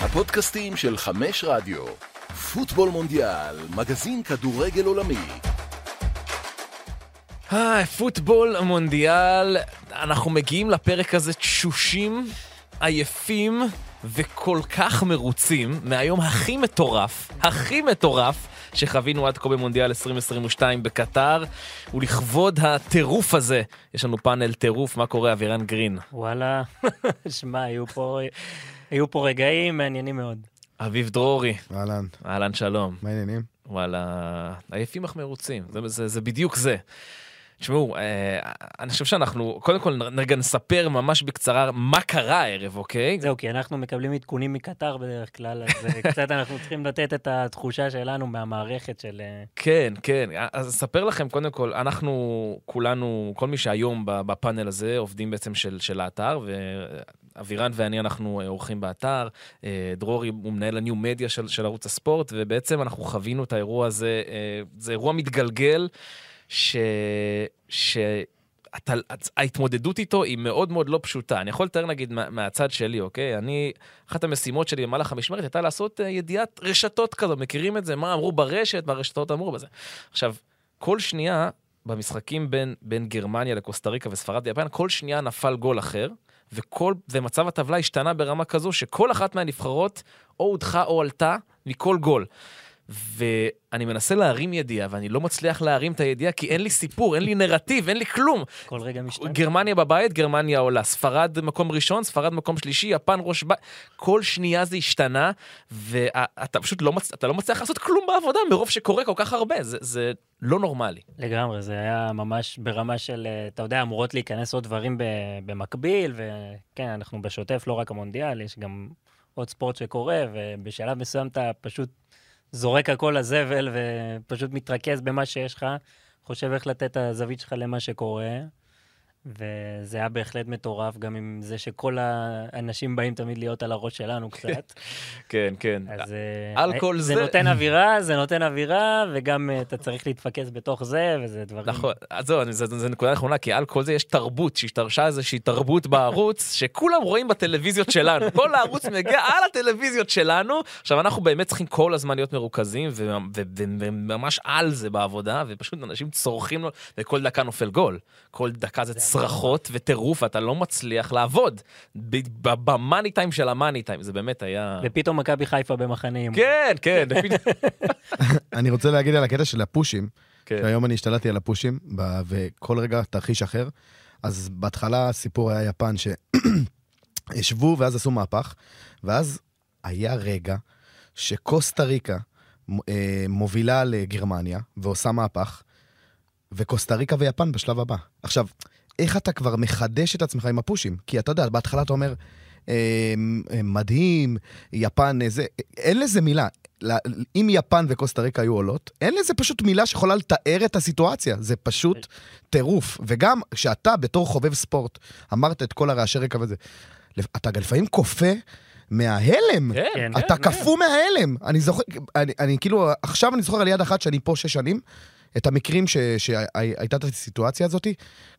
הפודקאסטים של חמש רדיו. פוטבול מונדיאל, מגזין כדורגל עולמי. היי, פוטבול מונדיאל, אנחנו מגיעים לפרק הזה תשושים, עייפים וכל כך מרוצים מהיום הכי מטורף, הכי מטורף שחווינו עד כה במונדיאל 2022 בקטר, ולכבוד הטירוף הזה, יש לנו פאנל טירוף, מה קורה אבירן גרין? וואלה, שמע, היו פה, היו פה רגעים מעניינים מאוד. אביב דרורי, אהלן, אהלן שלום. מה העניינים? וואלה, עייפים אך מרוצים, זה, זה, זה בדיוק זה. תשמעו, אה, אני חושב שאנחנו, קודם כל רגע נספר ממש בקצרה מה קרה הערב, אוקיי? זהו, כי אנחנו מקבלים עדכונים מקטר בדרך כלל, אז אה, קצת אנחנו צריכים לתת את התחושה שלנו מהמערכת של... אה, כן, כן. אז אספר לכם, קודם כל, אנחנו כולנו, כל מי שהיום בפאנל הזה, עובדים בעצם של, של האתר, ואבירן ואני, אנחנו עורכים באתר. אה, דרורי הוא מנהל הניו מדיה של, של ערוץ הספורט, ובעצם אנחנו חווינו את האירוע הזה, אה, זה אירוע מתגלגל. ש... ש... ההתמודדות איתו היא מאוד מאוד לא פשוטה. אני יכול לתאר נגיד מה, מהצד שלי, אוקיי? אני, אחת המשימות שלי במהלך המשמרת הייתה לעשות ידיעת רשתות כזו, מכירים את זה? מה אמרו ברשת, מה הרשתות אמרו בזה. עכשיו, כל שנייה במשחקים בין, בין גרמניה לקוסטה ריקה וספרד ויפן, כל שנייה נפל גול אחר, וכל, ומצב הטבלה השתנה ברמה כזו שכל אחת מהנבחרות או הודחה או עלתה מכל גול. ואני מנסה להרים ידיעה, ואני לא מצליח להרים את הידיעה, כי אין לי סיפור, אין לי נרטיב, אין לי כלום. כל רגע משתנה. גרמניה בבית, גרמניה עולה. ספרד מקום ראשון, ספרד מקום שלישי, יפן ראש בית. כל שנייה זה השתנה, ואתה פשוט לא, מצ... לא מצליח לעשות כלום בעבודה, מרוב שקורה כל כך הרבה. זה, זה לא נורמלי. לגמרי, זה היה ממש ברמה של, אה, אתה יודע, אמורות להיכנס עוד דברים במקביל, וכן, אנחנו בשוטף, לא רק המונדיאל, יש גם עוד ספורט שקורה, ובשלב מסוים אתה פשוט זורק הכל לזבל ופשוט מתרכז במה שיש לך, חושב איך לתת את הזווית שלך למה שקורה. וזה היה בהחלט מטורף, גם עם זה שכל האנשים באים תמיד להיות על הראש שלנו קצת. כן, כן. אז על כל זה... זה נותן אווירה, זה נותן אווירה, וגם אתה צריך להתפקס בתוך זה, וזה דברים... נכון, אז זהו, זו נקודה נכונה, כי על כל זה יש תרבות, שהשתרשה איזושהי תרבות בערוץ, שכולם רואים בטלוויזיות שלנו. כל הערוץ מגיע על הטלוויזיות שלנו. עכשיו, אנחנו באמת צריכים כל הזמן להיות מרוכזים, וממש על זה בעבודה, ופשוט אנשים צורכים לו, וכל דקה נופל גול. כל דקה זה צרחות וטירוף, ואתה לא מצליח לעבוד. במאני טיים של המאני טיים, זה באמת היה... ופתאום מכבי חיפה במחנה אימון. כן, כן. אני רוצה להגיד על הקטע של הפושים, כן. שהיום אני השתלטתי על הפושים, וכל רגע תרחיש אחר. אז בהתחלה הסיפור היה יפן שישבו ואז עשו מהפך, ואז היה רגע שקוסטה ריקה אה, מובילה לגרמניה ועושה מהפך, וקוסטה ריקה ויפן בשלב הבא. עכשיו, איך אתה כבר מחדש את עצמך עם הפושים? כי אתה יודע, בהתחלה אתה אומר, אה, מדהים, יפן, זה, אין לזה מילה. אם יפן וקוסטה ריקה היו עולות, אין לזה פשוט מילה שיכולה לתאר את הסיטואציה, זה פשוט טירוף. וגם כשאתה בתור חובב ספורט אמרת את כל הרעשי רקע וזה, אתה לפעמים כופה מההלם. כן, אתה כן, קפוא כן. מההלם. אני זוכר, אני, אני כאילו, עכשיו אני זוכר על יד אחת שאני פה שש שנים, את המקרים ש, שהייתה את הסיטואציה הזאת,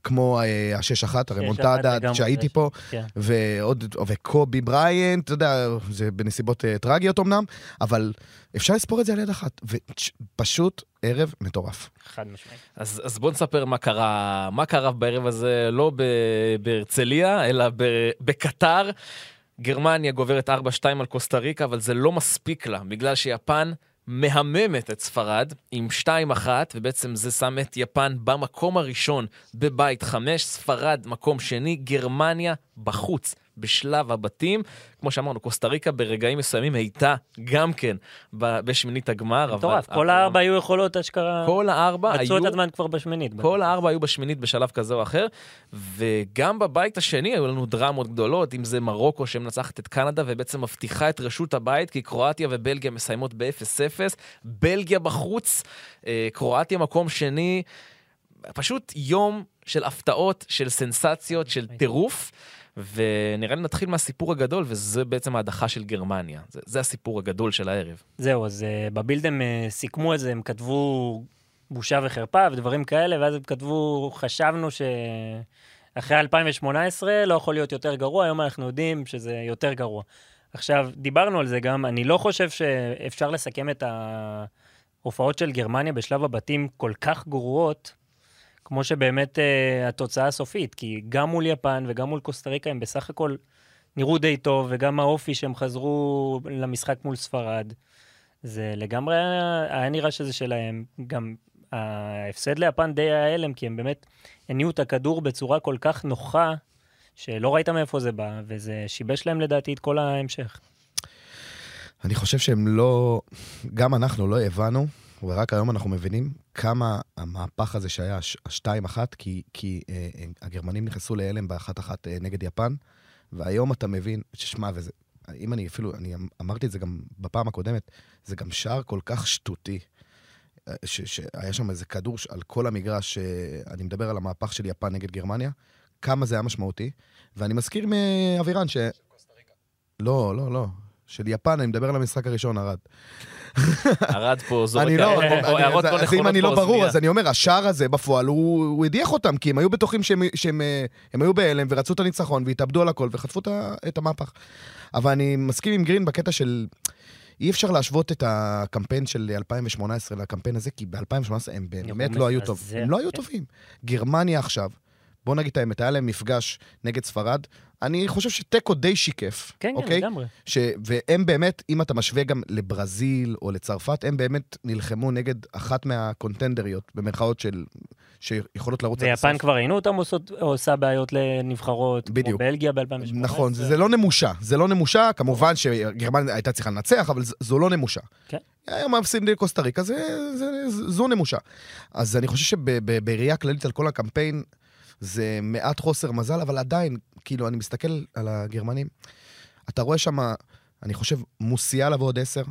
כמו אה, השש אחת, הרמונטדה, שהייתי פה, כן. ועוד, וקובי בריינט, אתה יודע, זה בנסיבות uh, טרגיות אמנם, אבל אפשר לספור את זה על יד אחת, ופשוט ערב מטורף. חד משמעית. אז, אז בוא נספר מה קרה, מה קרה בערב הזה, לא בהרצליה, אלא בקטר. גרמניה גוברת 4-2 על קוסטה ריקה, אבל זה לא מספיק לה, בגלל שיפן מהממת את ספרד עם 2-1, ובעצם זה שם את יפן במקום הראשון בבית 5, ספרד מקום שני, גרמניה בחוץ בשלב הבתים. כמו שאמרנו, קוסטה ריקה ברגעים מסוימים הייתה גם כן בשמינית הגמר. מטורף, כל הארבע היו יכולות אשכרה... כל הארבע היו... מצאו את הזמן כבר בשמינית. כל הארבע היו בשמינית בשלב כזה או אחר, וגם בבית השני היו לנו דרמות גדולות, אם זה מרוקו שמנצחת את קנדה ובעצם מבטיחה את רשות הבית, כי קרואטיה ובלגיה מסיימות ב-0-0, בלגיה בחוץ, אה, קרואטיה מקום שני, פשוט יום של הפתעות, של סנסציות, של טירוף. ונראה לי נתחיל מהסיפור הגדול, וזה בעצם ההדחה של גרמניה. זה, זה הסיפור הגדול של הערב. זהו, אז uh, בבילד הם uh, סיכמו את זה, הם כתבו בושה וחרפה ודברים כאלה, ואז הם כתבו, חשבנו שאחרי 2018 לא יכול להיות יותר גרוע, היום אנחנו יודעים שזה יותר גרוע. עכשיו, דיברנו על זה גם, אני לא חושב שאפשר לסכם את ההופעות של גרמניה בשלב הבתים כל כך גרועות, כמו שבאמת uh, התוצאה הסופית, כי גם מול יפן וגם מול קוסטה ריקה הם בסך הכל נראו די טוב, וגם האופי שהם חזרו למשחק מול ספרד, זה לגמרי היה, היה נראה שזה שלהם. גם ההפסד ליפן די היה הלם, כי הם באמת הניעו את הכדור בצורה כל כך נוחה, שלא ראית מאיפה זה בא, וזה שיבש להם לדעתי את כל ההמשך. אני חושב שהם לא, גם אנחנו לא הבנו, ורק היום אנחנו מבינים כמה המהפך הזה שהיה השתיים אחת, כי, כי אה, אה, הגרמנים נכנסו להלם באחת אחת אה, נגד יפן, והיום אתה מבין, ששמע, וזה, אם אני אפילו, אני אמרתי את זה גם בפעם הקודמת, זה גם שער כל כך שטותי. אה, שהיה שם איזה כדור על כל המגרש, אה, אני מדבר על המהפך של יפן נגד גרמניה, כמה זה היה משמעותי. ואני מזכיר מאבירן ש... לא, לא, לא. של יפן, אני מדבר על המשחק הראשון, ארד. ארד פה זורק אני לא, אז אם אני לא ברור, אז אני אומר, השער הזה בפועל, הוא הדיח אותם, כי הם היו בטוחים שהם אה, היו בהלם ורצו את הניצחון והתאבדו על הכל וחטפו את המהפך. אבל אני מסכים עם גרין בקטע של... אי אפשר להשוות את הקמפיין של 2018 לקמפיין הזה, כי ב-2018 הם באמת לא היו טובים. הם לא היו טובים. גרמניה עכשיו, בוא נגיד את האמת, היה להם מפגש נגד ספרד. אני חושב שתיקו די שיקף. כן, כן, אוקיי? לגמרי. ש... והם באמת, אם אתה משווה גם לברזיל או לצרפת, הם באמת נלחמו נגד אחת מהקונטנדריות, במרכאות של... שיכולות לרוץ... ויפן כבר ראינו אותם עושות, עושה בעיות לנבחרות, בדיוק. כמו בלגיה ב-2018. נכון, זה, זה לא נמושה. זה לא נמושה, כמובן שגרמניה הייתה צריכה לנצח, אבל זו לא נמושה. כן. היום מפסידים לקוסטה ריקה, זה, זה, זה, זו נמושה. אז אני חושב שבראייה כללית על כל הקמפיין, זה מעט חוסר מזל, אבל עדיין, כאילו, אני מסתכל על הגרמנים, אתה רואה שם, אני חושב, מוסיאלה ועוד עשר.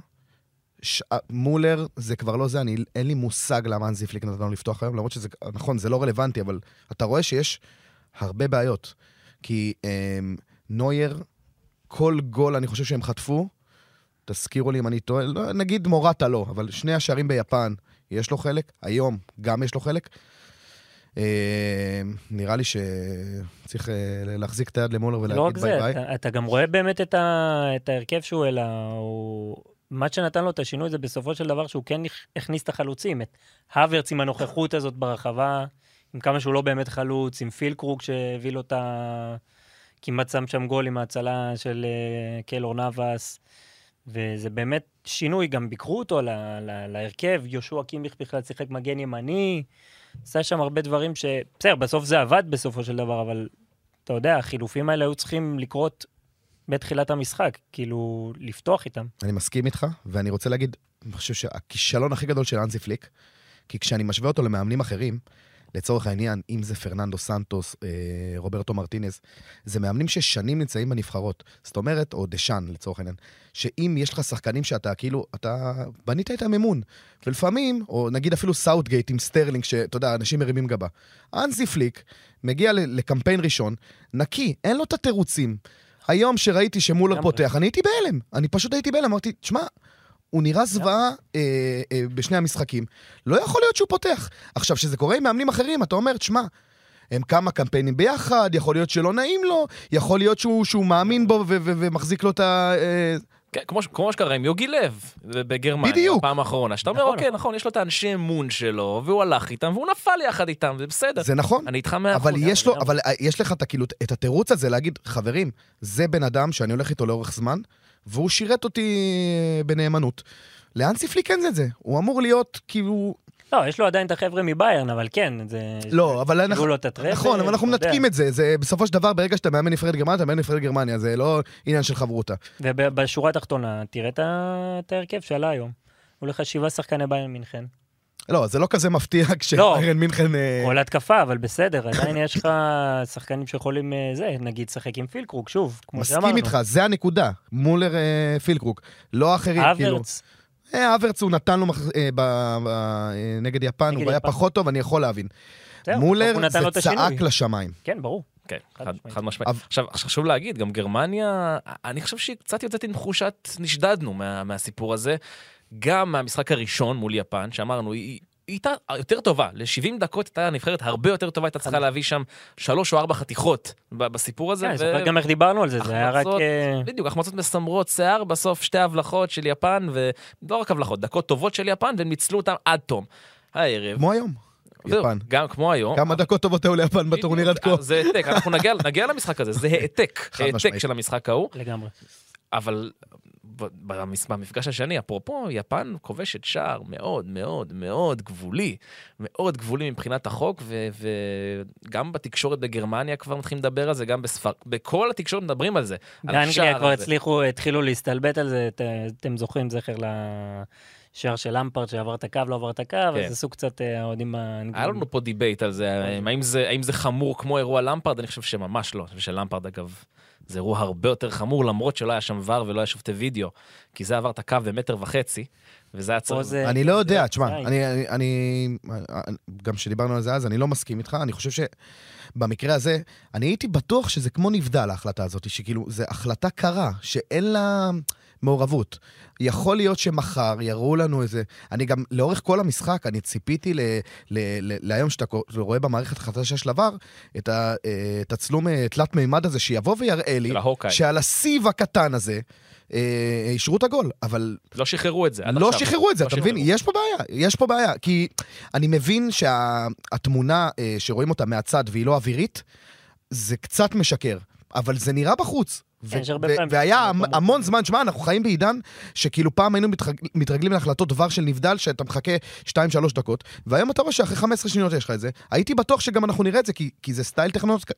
ש... מולר זה כבר לא זה, אני, אין לי מושג למה אנזי פליק נתן לו לפתוח היום, למרות שזה, נכון, זה לא רלוונטי, אבל אתה רואה שיש הרבה בעיות. כי אה, נויר, כל גול אני חושב שהם חטפו, תזכירו לי אם אני טועה, לא, נגיד מורטה לא, אבל שני השערים ביפן, יש לו חלק, היום גם יש לו חלק. אה, נראה לי שצריך אה, להחזיק את היד למולר ולהגיד ביי ביי. לא רק זה, אתה, אתה גם רואה באמת את, ה, את ההרכב שהוא העלה, הוא... מה שנתן לו את השינוי זה בסופו של דבר שהוא כן הכניס את החלוצים, את הוורץ עם הנוכחות הזאת ברחבה, עם כמה שהוא לא באמת חלוץ, עם פילקרוג שהביא לו את ה... כמעט שם שם גול עם ההצלה של uh, קיילור נאבס, וזה באמת שינוי, גם ביקרו אותו לה, לה, להרכב, יהושע קימיך בכלל שיחק מגן ימני, עשה שם הרבה דברים ש... בסדר, בסוף זה עבד בסופו של דבר, אבל אתה יודע, החילופים האלה היו צריכים לקרות בתחילת המשחק, כאילו, לפתוח איתם. אני מסכים איתך, ואני רוצה להגיד, אני חושב שהכישלון הכי גדול של אנזי פליק, כי כשאני משווה אותו למאמנים אחרים, לצורך העניין, אם זה פרננדו סנטוס, אה, רוברטו מרטינז, זה מאמנים ששנים נמצאים בנבחרות. זאת אומרת, או דשאן, לצורך העניין, שאם יש לך שחקנים שאתה כאילו, אתה בנית את האמון. ולפעמים, או נגיד אפילו סאוטגייט עם סטרלינג, שאתה יודע, אנשים מרימים גבה. האנזי פליק מגיע לקמפיין ראשון, נקי, אין לו את התירוצים. היום שראיתי שמולר פותח, אני הייתי בהלם. אני פשוט הייתי בהלם, אמרתי, תשמע, הוא נראה זוועה אה, אה, בשני המשחקים. לא יכול להיות שהוא פותח. עכשיו, כשזה קורה עם מאמנים אחרים, אתה אומר, תשמע, הם כמה קמפיינים ביחד, יכול להיות שלא נעים לו, יכול להיות שהוא, שהוא מאמין בו ומחזיק לו את ה... אה... כן, כמו, כמו שקרה עם יוגי לב בגרמניה, בדיוק. בפעם האחרונה, שאתה אומר, נכון. אוקיי, נכון, יש לו את האנשי אמון שלו, והוא הלך איתם, והוא נפל יחד איתם, זה בסדר. זה נכון. אני איתך מאה אבל יש לו, אבל אה, יש לך את, כאילו, את התירוץ הזה להגיד, חברים, זה בן אדם שאני הולך איתו לאורך זמן, והוא שירת אותי בנאמנות. לאנסי פליק אין את זה, הוא אמור להיות כאילו... לא, יש לו עדיין את החבר'ה מביירן, אבל כן, זה... לא, אבל אנחנו... לו את הטרפל, נכון, אבל אנחנו מנתקים את זה. זה בסופו של דבר, ברגע שאתה מאמן נבחרת גרמניה, אתה מאמן נבחרת גרמניה, זה לא עניין של חברותה. ובשורה התחתונה, תראה את ההרכב שעלה היום. הוא לך שבעה שחקני ביירן מינכן. לא, זה לא כזה מפתיע כשביירן לא, מינכן... אה, כל התקפה, אבל בסדר, עדיין יש לך שחקנים שיכולים, אה, זה, נגיד, לשחק עם פילקרוק, שוב, כמו שאמרנו. מסכים איתך, זה הנקודה. מולר אה, פילקרוק, לא אחרים, כאילו. אברץ. אברץ הוא נתן לו נגד יפן, הוא היה פחות טוב, אני יכול להבין. מולר זה צעק לשמיים. כן, ברור. כן, חד משמעית. עכשיו, חשוב להגיד, גם גרמניה, אני חושב שהיא קצת יוצאת עם תחושת נשדדנו מהסיפור הזה. גם מהמשחק הראשון מול יפן, שאמרנו, היא, הייתה יותר טובה, ל-70 דקות הייתה הנבחרת הרבה יותר טובה, הייתה צריכה להביא שם שלוש או ארבע חתיכות בסיפור הזה. כן, אני זוכר גם איך דיברנו על זה, זה היה רק... אה, בדיוק, החמצות מסמרות שיער, בסוף שתי הבלחות של יפן, ולא רק הבלחות, דקות טובות של יפן, והם ניצלו אותם עד תום. הערב. כמו היום. יפן. גם כמו היום. כמה דקות טובות היו ליפן בטורניר עד כה. זה העתק, אנחנו נגיע למשחק הזה, זה העתק, העתק של המשחק ההוא. לגמרי. אבל במפגש השני, אפרופו, יפן כובשת שער מאוד מאוד מאוד גבולי, מאוד גבולי מבחינת החוק, ו- וגם בתקשורת בגרמניה כבר מתחילים לדבר על זה, גם בספר... בכל התקשורת מדברים על זה. באנגליה כבר הצליחו, התחילו להסתלבט על זה, את, אתם זוכרים זכר ל... שער של למפרד שעבר את הקו, לא עבר את הקו, כן. אז עשו קצת אה, האוהדים האנגלים. היה לנו פה debate על זה, האם זה, האם זה חמור כמו אירוע למפרד, אני חושב שממש לא. אני חושב שלמפרד, אגב, זה אירוע הרבה יותר חמור, למרות שלא היה שם ור ולא היה שופטי וידאו, כי זה עבר את הקו במטר וחצי, וזה היה צריך... אני לא יודע, תשמע, אני, גם כשדיברנו על זה אז, אני לא מסכים איתך, אני חושב שבמקרה הזה, אני הייתי בטוח שזה כמו נבדל, ההחלטה הזאת, שכאילו, זו החלטה קרה, שאין לה... מעורבות. יכול להיות שמחר יראו לנו איזה... אני גם, לאורך כל המשחק, אני ציפיתי ל, ל, ל, להיום שאתה רואה במערכת החדשה של עבר, את התצלום אה, תלת מימד הזה, שיבוא ויראה לי, שעל הסיב הקטן הזה, אה, אישרו את הגול, אבל... לא שחררו את זה. לא עכשיו. שחררו את זה, לא אתה מבין? יש פה בעיה, יש פה בעיה. כי אני מבין שהתמונה שה, שרואים אותה מהצד והיא לא אווירית, זה קצת משקר, אבל זה נראה בחוץ. כן, והיה המון זמן, שמע, אנחנו חיים בעידן שכאילו פעם היינו מתרגלים להחלטות דבר של נבדל, שאתה מחכה 2-3 דקות, והיום אתה רואה שאחרי 15 שניות יש לך את זה. הייתי בטוח שגם אנחנו נראה את זה, כי זה סטייל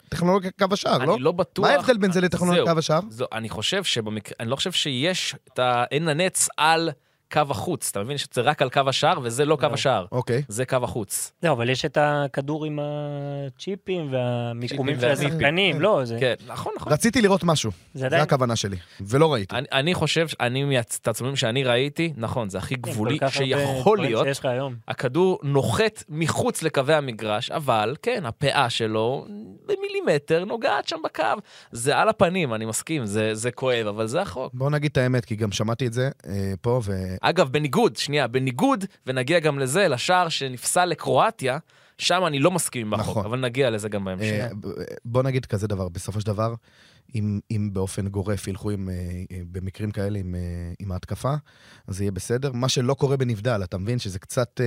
טכנולוגיה קו השער, לא? אני לא בטוח. מה ההבדל בין זה לטכנולוגיה קו השער? אני חושב שבמקרה, אני לא חושב שיש את העין הנץ על... קו החוץ, אתה מבין שזה רק על קו השער וזה לא קו. השער. אוקיי. זה קו החוץ. לא, אבל יש את הכדור עם הצ'יפים והמיקומים של השחקנים, לא, זה... כן, נכון, נכון. רציתי לראות משהו, זה הכוונה שלי, ולא ראיתי. אני חושב, אני מהתצלומים שאני ראיתי, נכון, זה הכי כן, גבולי שיכול להיות. הכדור נוחת מחוץ לקווי המגרש, אבל כן, הפאה שלו במילימטר נוגעת שם בקו. זה על הפנים, אני מסכים, זה כואב, אבל זה החוק. בוא נגיד את האמת, כי גם שמעתי את זה אה, פה, אגב, בניגוד, שנייה, בניגוד, ונגיע גם לזה, לשער שנפסל לקרואטיה, שם אני לא מסכים עם החוק, נכון. אבל נגיע לזה גם בהמשך. אה, בוא נגיד כזה דבר, בסופו של דבר, אם, אם באופן גורף ילכו עם, אה, אה, במקרים כאלה עם, עם ההתקפה, אז זה יהיה בסדר. מה שלא קורה בנבדל, אתה מבין שזה קצת...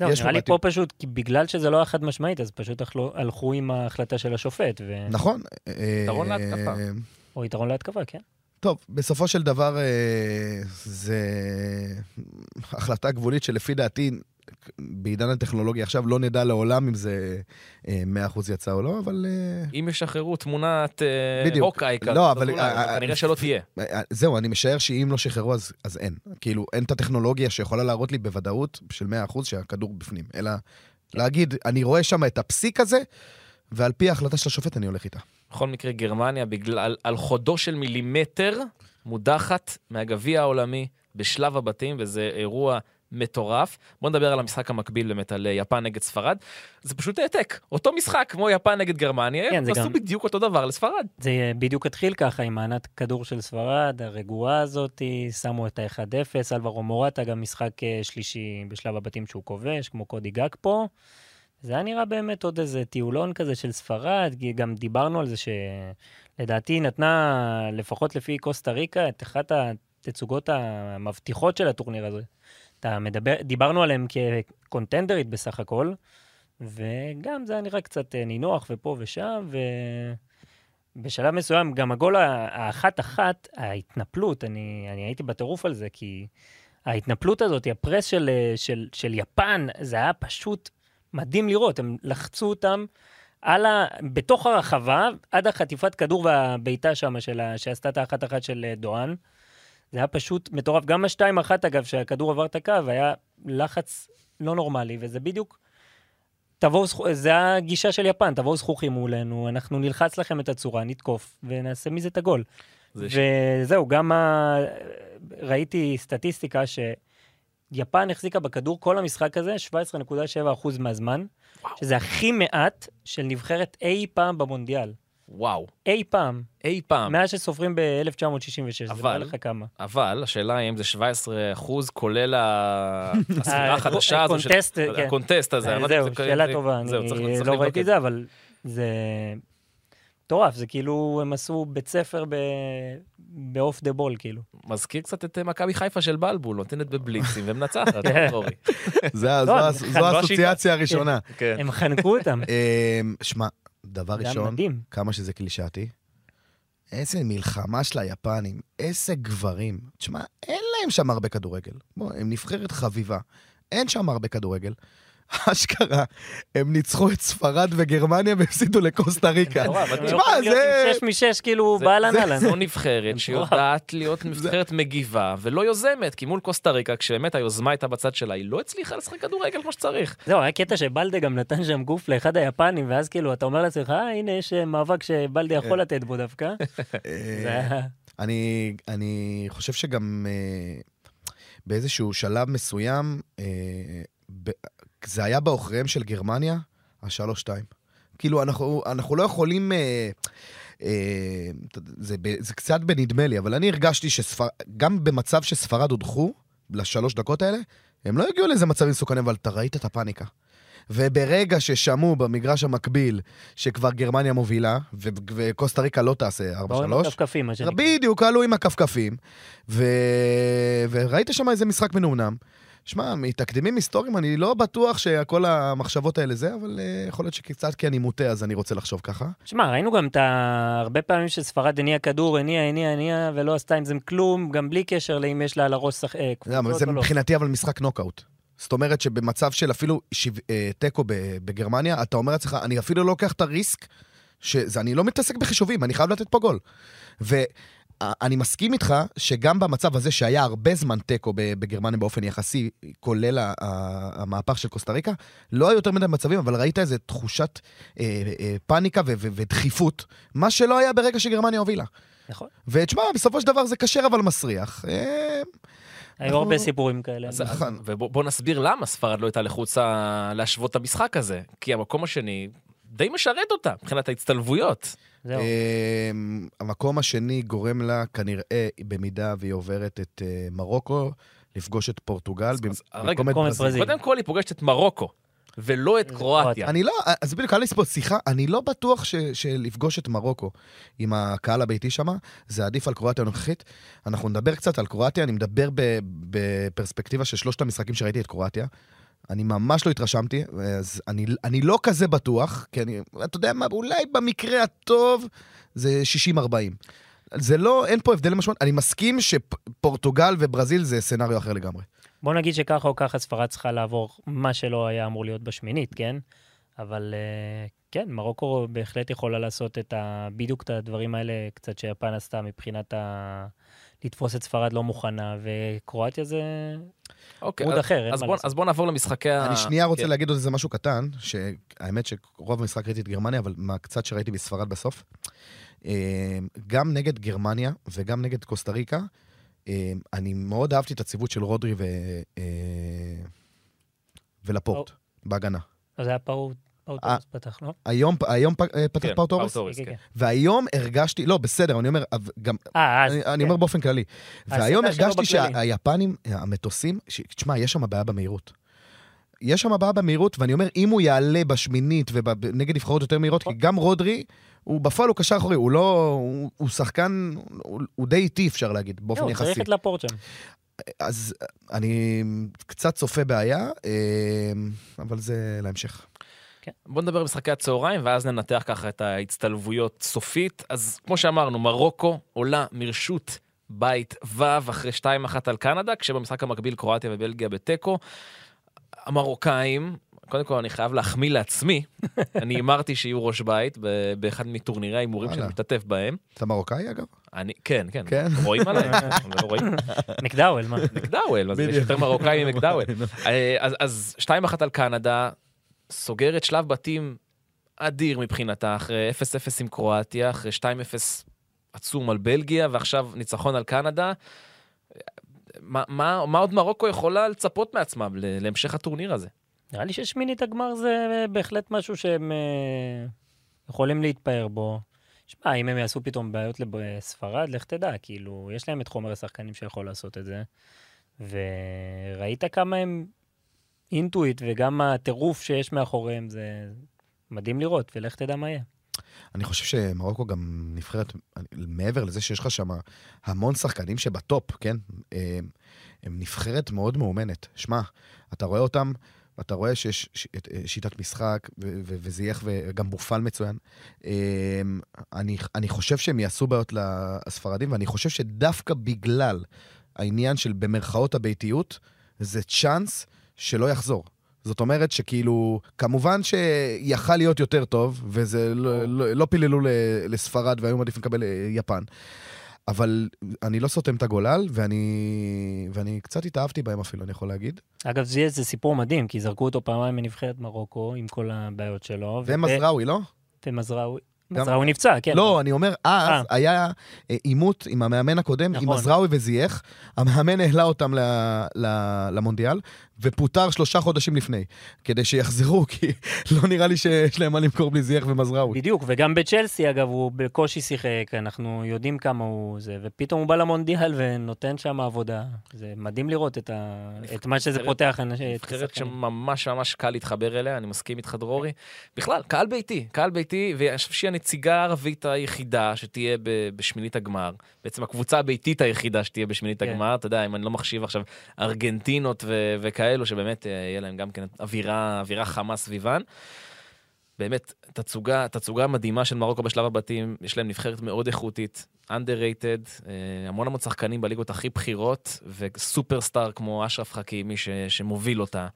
לא, נראה לי פה פשוט, כי בגלל שזה לא היה חד משמעית, אז פשוט הלכו עם ההחלטה של השופט. ו... נכון. יתרון להתקפה. או יתרון להתקפה, כן. טוב, בסופו של דבר אה, זה החלטה גבולית שלפי דעתי, בעידן הטכנולוגיה עכשיו לא נדע לעולם אם זה 100% אה, יצא או לא, אבל... אה, אם ישחררו תמונת הוקאי כזאת, לא, אבל... כנראה שלא תהיה. זהו, אני משער שאם לא שחררו אז, אז אין. כאילו, אין את הטכנולוגיה שיכולה להראות לי בוודאות של 100% שהכדור בפנים, אלא להגיד, אני רואה שם את הפסיק הזה, ועל פי ההחלטה של השופט אני הולך איתה. בכל מקרה, גרמניה, בגלל, על חודו של מילימטר, מודחת מהגביע העולמי בשלב הבתים, וזה אירוע מטורף. בואו נדבר על המשחק המקביל באמת, על יפן נגד ספרד. זה פשוט העתק, אותו משחק כמו יפן נגד גרמניה, כן, הם עשו גם... בדיוק אותו דבר לספרד. זה בדיוק התחיל ככה עם מענת כדור של ספרד, הרגועה הזאת, שמו את ה-1-0, אלברו מורטה, גם משחק אה, שלישי בשלב הבתים שהוא כובש, כמו קודי גג פה. זה היה נראה באמת עוד איזה טיולון כזה של ספרד, גם דיברנו על זה שלדעתי נתנה, לפחות לפי קוסטה ריקה, את אחת התצוגות המבטיחות של הטורניר הזה. אתה מדבר, דיברנו עליהם כקונטנדרית בסך הכל, וגם זה היה נראה קצת אה, נינוח ופה ושם, ובשלב מסוים גם הגול האחת-אחת, ההתנפלות, אני, אני הייתי בטירוף על זה, כי ההתנפלות הזאת, הפרס של, אה, של, של יפן, זה היה פשוט מדהים לראות, הם לחצו אותם על ה... בתוך הרחבה, עד החטיפת כדור והבעיטה שם. שעשתה את האחת-אחת של אה, דואן. זה היה פשוט מטורף. גם השתיים אחת, אגב, שהכדור עבר את הקו, היה לחץ לא נורמלי, וזה בדיוק... תבואו. זה הגישה של יפן, תבואו זכוכים מולנו, אנחנו נלחץ לכם את הצורה, נתקוף, ונעשה מזה את הגול. וזהו, ש... גם ה... ראיתי סטטיסטיקה ש... יפן החזיקה בכדור כל המשחק הזה 17.7% מהזמן, וואו. שזה הכי מעט של נבחרת אי פעם במונדיאל. וואו. אי פעם. אי פעם. מאז שסופרים ב-1966, זה אומר לך כמה. אבל השאלה אם זה 17 אחוז, כולל ה- הספירה החדשה הזו. ה contest, כן. ה contest הזה. יודע זהו, שאלה טובה, אני לא ראיתי את. זה, אבל זה מטורף, זה כאילו הם עשו בית ספר ב off the ball, כאילו. מזכיר קצת את אה, מכבי חיפה של בלבול, נותנת בבליצים ומנצחת, אורי. זה ה- לא, זו האסוציאציה הראשונה. כן. הם חנקו אותם, אמ, שמע, דבר ראשון. כמה שזה קלישאתי, איזה מלחמה של היפנים, איזה גברים. תשמע, אין להם שם הרבה כדורגל. בוא, הם נבחרת חביבה. אין שם הרבה כדורגל. אשכרה, הם ניצחו את ספרד וגרמניה והפסידו לקוסטה ריקה. תשמע, זה- עם שש משש, כאילו, זה- באהלן זה- אהלן. זו נבחרת שיודעת להיות נבחרת מגיבה ולא יוזמת, כי מול קוסטה ריקה, כשבאמת היוזמה הייתה בצד שלה, היא לא הצליחה לשחק כדורגל כמו שצריך. זהו, היה קטע שבלדה גם נתן שם גוף לאחד היפנים, ואז כאילו, אתה אומר לעצמך, אה, הנה, יש אה, מאבק שבלדה יכול לתת בו דווקא. אה. אני, חושב שגם אה, באיזשהו שלב מסוים, זה היה בעוכריהם של גרמניה, השלוש-שתיים. כאילו, אנחנו, אנחנו לא יכולים... אה, אה, זה, זה קצת בנדמה לי, אבל אני הרגשתי שגם במצב שספרד הודחו, לשלוש דקות האלה, הם לא הגיעו לאיזה מצבים מסוכנים, אבל אתה ראית את הפאניקה. וברגע ששמעו במגרש המקביל שכבר גרמניה מובילה, ו- וקוסטה ריקה לא תעשה 4-3, באו עם הכפכפים, מה שנקרא. בדיוק, עלו עם הכפכפים, ו... וראית שם איזה משחק מנומנם. שמע, מתקדימים היסטוריים, אני לא בטוח שכל המחשבות האלה זה, אבל uh, יכול להיות שקצת כי אני מוטה, אז אני רוצה לחשוב ככה. שמע, ראינו גם את ה... הרבה פעמים שספרד הניעה כדור, הניעה, הניעה, הניעה, ולא עשתה עם זה כלום, גם בלי קשר לאם יש לה על הראש שח... אה, זה, אבל קבוצות זה או לא. מבחינתי אבל משחק נוקאוט. זאת אומרת שבמצב של אפילו שיו- אה, תיקו בגרמניה, אתה אומר לעצמך, אני אפילו לא לוקח את הריסק, שאני לא מתעסק בחישובים, אני חייב לתת פה גול. ואני מסכים איתך שגם במצב הזה שהיה הרבה זמן תיקו בגרמניה באופן יחסי, כולל המהפך של קוסטה ריקה, לא היו יותר מדי מצבים, אבל ראית איזה תחושת אה, אה, פאניקה ו- ו- ודחיפות, מה שלא היה ברגע שגרמניה הובילה. נכון. ותשמע, בסופו של דבר זה כשר אבל מסריח. אה, היו אנחנו- הרבה סיפורים כאלה. אז- נכון. אז- ובוא נסביר למה ספרד לא הייתה לחוצה להשוות את המשחק הזה. כי המקום השני די משרת אותה מבחינת ההצטלבויות. זהו. אמ, המקום השני גורם לה כנראה, במידה והיא עוברת את אה, מרוקו, לפגוש את פורטוגל במקום את ברזיל. קודם כל היא פוגשת את מרוקו, ולא את קרואטיה. אני לא, אז בדיוק, היה לי פה שיחה, אני לא בטוח ש, שלפגוש את מרוקו עם הקהל הביתי שם, זה עדיף על קרואטיה הנוכחית. אנחנו נדבר קצת על קרואטיה, אני מדבר ב, בפרספקטיבה של שלושת המשחקים שראיתי את קרואטיה. אני ממש לא התרשמתי, אז אני, אני לא כזה בטוח, כי אני, אתה יודע מה, אולי במקרה הטוב זה 60-40. זה לא, אין פה הבדל משמעות. אני מסכים שפורטוגל וברזיל זה סצנריו אחר לגמרי. בוא נגיד שככה או ככה ספרד צריכה לעבור מה שלא היה אמור להיות בשמינית, כן? אבל אה, כן, מרוקו בהחלט יכולה לעשות את ה... בדיוק את הדברים האלה קצת שיפן עשתה מבחינת ה... לתפוס את ספרד לא מוכנה, וקרואטיה זה אוקיי, מוד אז- אחר, אין אז מה בוא- לעשות. אז בוא נעבור למשחקי ה... אני שנייה רוצה כן. להגיד עוד איזה משהו קטן, שהאמת שרוב המשחק ראיתי את גרמניה, אבל מהקצת שראיתי בספרד בסוף, אה, גם נגד גרמניה וגם נגד קוסטה ריקה, אה, אני מאוד אהבתי את הציוות של רודרי ו... אה, ולפורט בהגנה. אז זה היה פאוט, פאוטורס פתח, לא? היום, היום אה, פתח כן, פאו תורס, פאו תורס, כן, כן. כן. והיום הרגשתי, לא, בסדר, אני אומר, גם, אה, אז... אני, אני כן. אומר באופן כללי. והיום הרגשתי. שהיפנים, המטוסים, ש- תשמע, יש שם בעיה במהירות. יש שם בעיה במהירות, ואני אומר, אם הוא יעלה בשמינית ונגד נבחרות יותר מהירות, כי גם רודרי, הוא בפועל הוא קשר אחורי, הוא לא... הוא, הוא שחקן, הוא, הוא די איטי, אפשר להגיד, באופן לא, הוא יחסי. צריך את לפורט שם. אז אני קצת צופה בעיה, אה, אבל זה להמשך. בוא נדבר על משחקי הצהריים, ואז ננתח ככה את ההצטלבויות סופית. אז כמו שאמרנו, מרוקו עולה מרשות בית ו' אחרי 2-1 על קנדה, כשבמשחק המקביל קרואטיה ובלגיה בתיקו. המרוקאים, קודם כל אני חייב להחמיא לעצמי, אני הימרתי שיהיו ראש בית באחד מטורנירי ההימורים שאני. משתתף בהם. אתה מרוקאי, אגב? אני, כן, כן, כן. רואים עליי? לא רואים? מקדאוול, מה? מקדאוול, אז יש. יותר מרוקאי ממקדאוול. אה, אז- אז 2-1 על קנדה, סוגרת שלב בתים אדיר מבחינתה, אחרי 0-0 עם קרואטיה, אחרי 2-0 עצום על בלגיה, ועכשיו ניצחון על קנדה. מה, מה, מה עוד מרוקו יכולה לצפות מעצמה להמשך הטורניר הזה? נראה לי ששמינית הגמר זה בהחלט משהו שהם אה, יכולים להתפאר בו. שמע, אם הם יעשו פתאום בעיות בספרד, לך תדע, כאילו, יש להם את חומר השחקנים שיכול לעשות את זה. וראית כמה הם אינטואיט, וגם הטירוף שיש מאחוריהם, זה מדהים לראות, ולך תדע מה יהיה. אני חושב שמרוקו גם נבחרת, מעבר לזה שיש לך שם המון שחקנים שבטופ, כן? הם, הם נבחרת מאוד מאומנת. שמע, אתה רואה אותם, אתה רואה שיש שיטת משחק, וזייח וגם בופל מצוין. אני, אני חושב שהם יעשו בעיות לספרדים, ואני חושב שדווקא בגלל העניין של במרכאות הביתיות, זה צ'אנס שלא יחזור. זאת אומרת שכאילו, כמובן שיכל להיות יותר טוב, וזה לא, לא, לא פיללו לספרד והיו מעדיפים לקבל אה, יפן. אבל אני לא סותם את הגולל, ואני, ואני קצת התאהבתי בהם אפילו, אני יכול להגיד. אגב, זה, זה סיפור מדהים, כי זרקו אותו פעמיים מנבחרת מרוקו, עם כל הבעיות שלו. ומזרעוי, לא? ומזרעוי. מזרעוי נפצע, כן. לא, אני אומר, אז אה. היה אה, עימות עם המאמן הקודם, עם נכון. מזרעוי וזייח. המאמן העלה אותם למונדיאל, ופוטר שלושה חודשים לפני, כדי שיחזרו, כי לא נראה לי שיש להם מה למכור בלי זייח ומזרעוי. בדיוק, וגם בצ'לסי, אגב, הוא בקושי שיחק, אנחנו יודעים כמה הוא זה, ופתאום הוא בא למונדיאל ונותן שם עבודה. זה מדהים לראות את, ה... את מה שזה פותח. נבחרת שממש ממש קל להתחבר אליה, אני מסכים איתך, דרורי. בכלל, קהל ביתי, קהל ביתי, ואני חושב שהיא הנציגה הערבית היחידה שתהיה בשמינית הגמר. בעצם הקבוצה הביתית היחידה שתהיה בשמינית כן. הגמר, אתה יודע, אם אני לא מחשיב עכשיו ארגנטינות וכאלה. כאלו שבאמת אה, יהיה להם גם כן אווירה, אווירה חמה סביבן. באמת, תצוגה, תצוגה מדהימה של מרוקו בשלב הבתים, יש להם נבחרת מאוד איכותית, underrated, אה, המון המון שחקנים בליגות הכי בכירות, וסופרסטאר כמו אשרף חכימי ש, שמוביל אותה.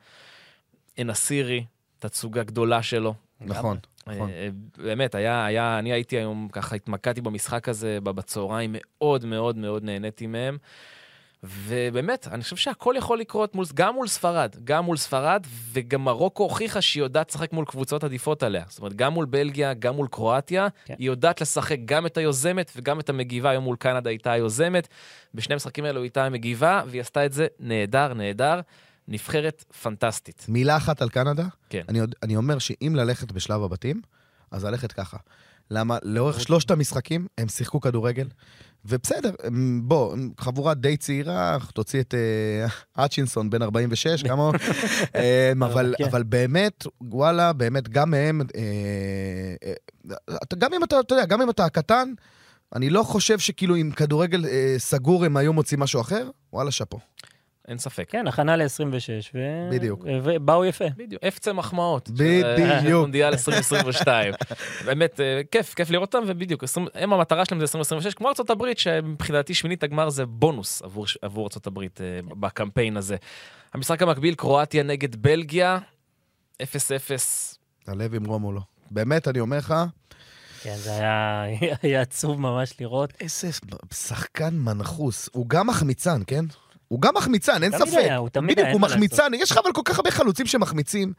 אנסירי, תצוגה גדולה שלו. נכון, נכון. אה, באמת, היה, היה, אני הייתי היום, ככה התמקדתי במשחק הזה בצהריים, מאוד מאוד מאוד נהניתי מהם. ובאמת, אני חושב שהכל יכול לקרות מול, גם מול ספרד, גם מול ספרד, וגם מרוקו הוכיחה שהיא יודעת לשחק מול קבוצות עדיפות עליה. זאת אומרת, גם מול בלגיה, גם מול קרואטיה, כן. היא יודעת לשחק גם את היוזמת וגם את המגיבה. היום מול קנדה הייתה היוזמת, בשני המשחקים האלו הייתה המגיבה, והיא עשתה את זה נהדר, נהדר. נבחרת פנטסטית. מילה אחת על קנדה? כן. אני, אני אומר שאם ללכת בשלב הבתים, אז ללכת ככה. למה? לאורך שלושת המשחקים הם שיחקו כדורגל, ובסדר, בוא, חבורה די צעירה, תוציא את אצ'ינסון, בן 46, כמה הוא? אבל, כן. אבל באמת, וואלה, באמת, גם מהם, אה, אה, גם אם אתה, אתה יודע, גם אם אתה קטן, אני לא חושב שכאילו עם כדורגל אה, סגור הם היו מוצאים משהו אחר, וואלה, שאפו. אין ספק. כן, הכנה ל-26, ו... בדיוק. ובאו יפה. בדיוק, אפצה מחמאות. בדיוק. מונדיאל 2022. באמת, אה, כיף, כיף לראות אותם, ובדיוק, הם המטרה שלהם זה 2026, כמו ארה"ב, שמבחינתי שמינית הגמר זה בונוס עבור, עבור ארה"ב אה, בקמפיין הזה. המשחק המקביל, קרואטיה נגד בלגיה, 0-0. הלב עם רומולו. באמת, אני אומר לך, כן, זה היה, היה עצוב ממש לראות. איזה שחקן מנחוס. הוא גם מחמיצן, כן? הוא גם מחמיצן, אין ספק. היה, הוא תמיד היה, בדיוק, הוא מחמיצן. יש לך אבל כל כך הרבה חלוצים שמחמיצים.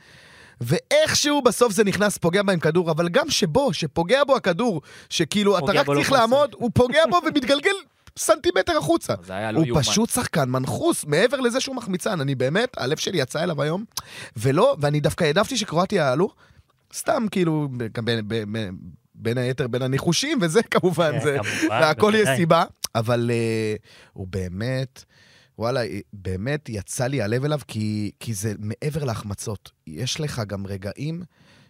ואיכשהו בסוף זה נכנס, פוגע בהם כדור, אבל גם שבו, שפוגע בו הכדור, שכאילו אתה רק צריך לעמוד, הוא פוגע בו ומתגלגל סנטימטר החוצה. לא הוא פשוט שחקן מנחוס, מעבר לזה שהוא מחמיצן. אני באמת, הלב שלי יצא אליו היום, ולא, ואני דווקא העדפתי שקרואטיה יעלו, סתם כאילו, בין היתר בין הניחושים, וזה כמובן, כן, זה, והכל יש סיבה, אבל uh, הוא באמת... וואלה, באמת יצא לי הלב אליו, כי, כי זה מעבר להחמצות. יש לך גם רגעים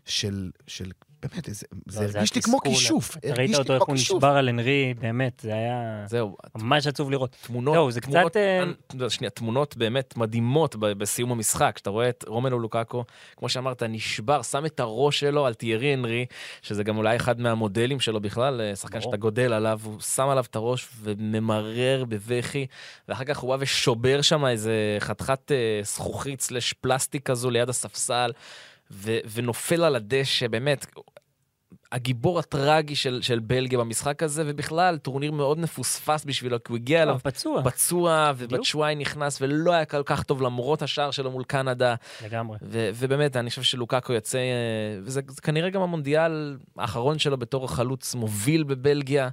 של, של באמת, זה, זה לא, הרגיש לי כמו כישוף. ראית אותו איך הוא נשבר על אנרי, באמת, זה היה זהו, ממש עצוב לראות. תמונות, לא, זה תמונות, קצת... אה, שנייה, תמונות באמת מדהימות בסיום המשחק, שאתה רואה את רומנו לוקאקו, כמו שאמרת, נשבר, שם את הראש שלו על תיארי אנרי, שזה גם אולי אחד מהמודלים שלו בכלל, אה, שחקן שאתה גודל עליו, הוא שם עליו את הראש וממרר בבכי, ואחר כך הוא בא ושובר שם איזה חתיכת אה, זכוכית סלש פלסטיק כזו ליד הספסל. ו- ונופל על הדשא, באמת, הגיבור הטרגי של, של בלגיה במשחק הזה, ובכלל, טורניר מאוד מפוספס בשבילו, כי הוא הגיע אליו פצוע, פצוע ובצ'וואי נכנס, ולא היה כל כך טוב למרות השער שלו מול קנדה. לגמרי. ו- ובאמת, אני חושב שלוקאקו יוצא, וזה כנראה גם המונדיאל האחרון שלו בתור החלוץ מוביל בבלגיה.